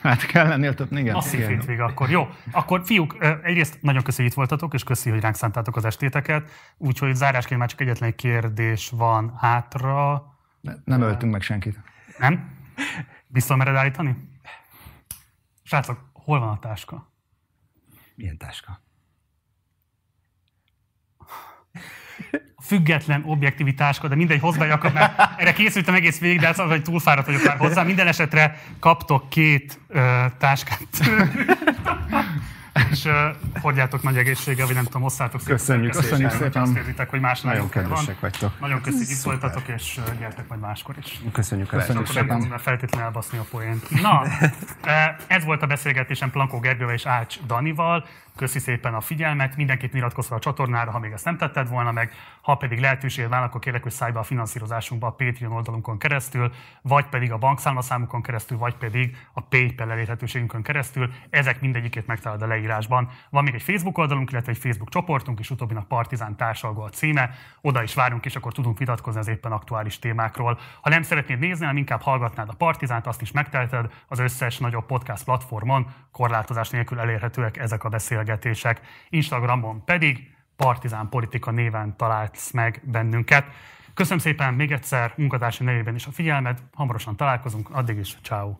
Hát kell lennél több, igen. Masszív hétvége akkor. Jó, akkor fiúk, egyrészt nagyon köszi, hogy itt voltatok, és köszi, hogy ránk szántátok az estéteket. Úgyhogy zárásként már csak egyetlen egy kérdés van hátra. Ne, nem öltünk meg senkit. Nem? Biztos mered állítani? Srácok, hol van a táska? Milyen táska? Független objektivitáska, de mindegy, hozd be Jakab, mert erre készültem egész végig, de az, hogy túlfáradt vagyok már hozzá. Minden esetre kaptok két uh, táskát. és uh, hordjátok nagy egészséggel, vagy nem tudom, hosszátok Köszönjük, köszönjük szépen. Azt érzitek, hogy más Nagyon kedvesek vagytok. Nagyon köszönjük, itt voltatok, és uh, gyertek majd máskor is. Köszönjük Köszönjük szépen. Nem feltétlenül elbaszni a poént. Na, ez volt a beszélgetésem Plankó Gergővel és Ács Danival. Köszi szépen a figyelmet, mindenkit iratkozz a csatornára, ha még ezt nem tetted volna meg, ha pedig lehetőséged van, akkor kérlek, hogy szállj be a finanszírozásunkba a Patreon oldalunkon keresztül, vagy pedig a bankszámlaszámukon keresztül, vagy pedig a PayPal elérhetőségünkön keresztül. Ezek mindegyikét megtalálod a leírásban. Van még egy Facebook oldalunk, illetve egy Facebook csoportunk, és utóbbinak Partizán társalgó a címe. Oda is várunk, és akkor tudunk vitatkozni az éppen aktuális témákról. Ha nem szeretnéd nézni, hanem inkább hallgatnád a Partizánt, azt is megteheted az összes nagyobb podcast platformon, korlátozás nélkül elérhetőek ezek a beszélgetések beszélgetések. Instagramon pedig Partizán Politika néven találsz meg bennünket. Köszönöm szépen még egyszer munkatársi nevében is a figyelmet, hamarosan találkozunk, addig is, ciao.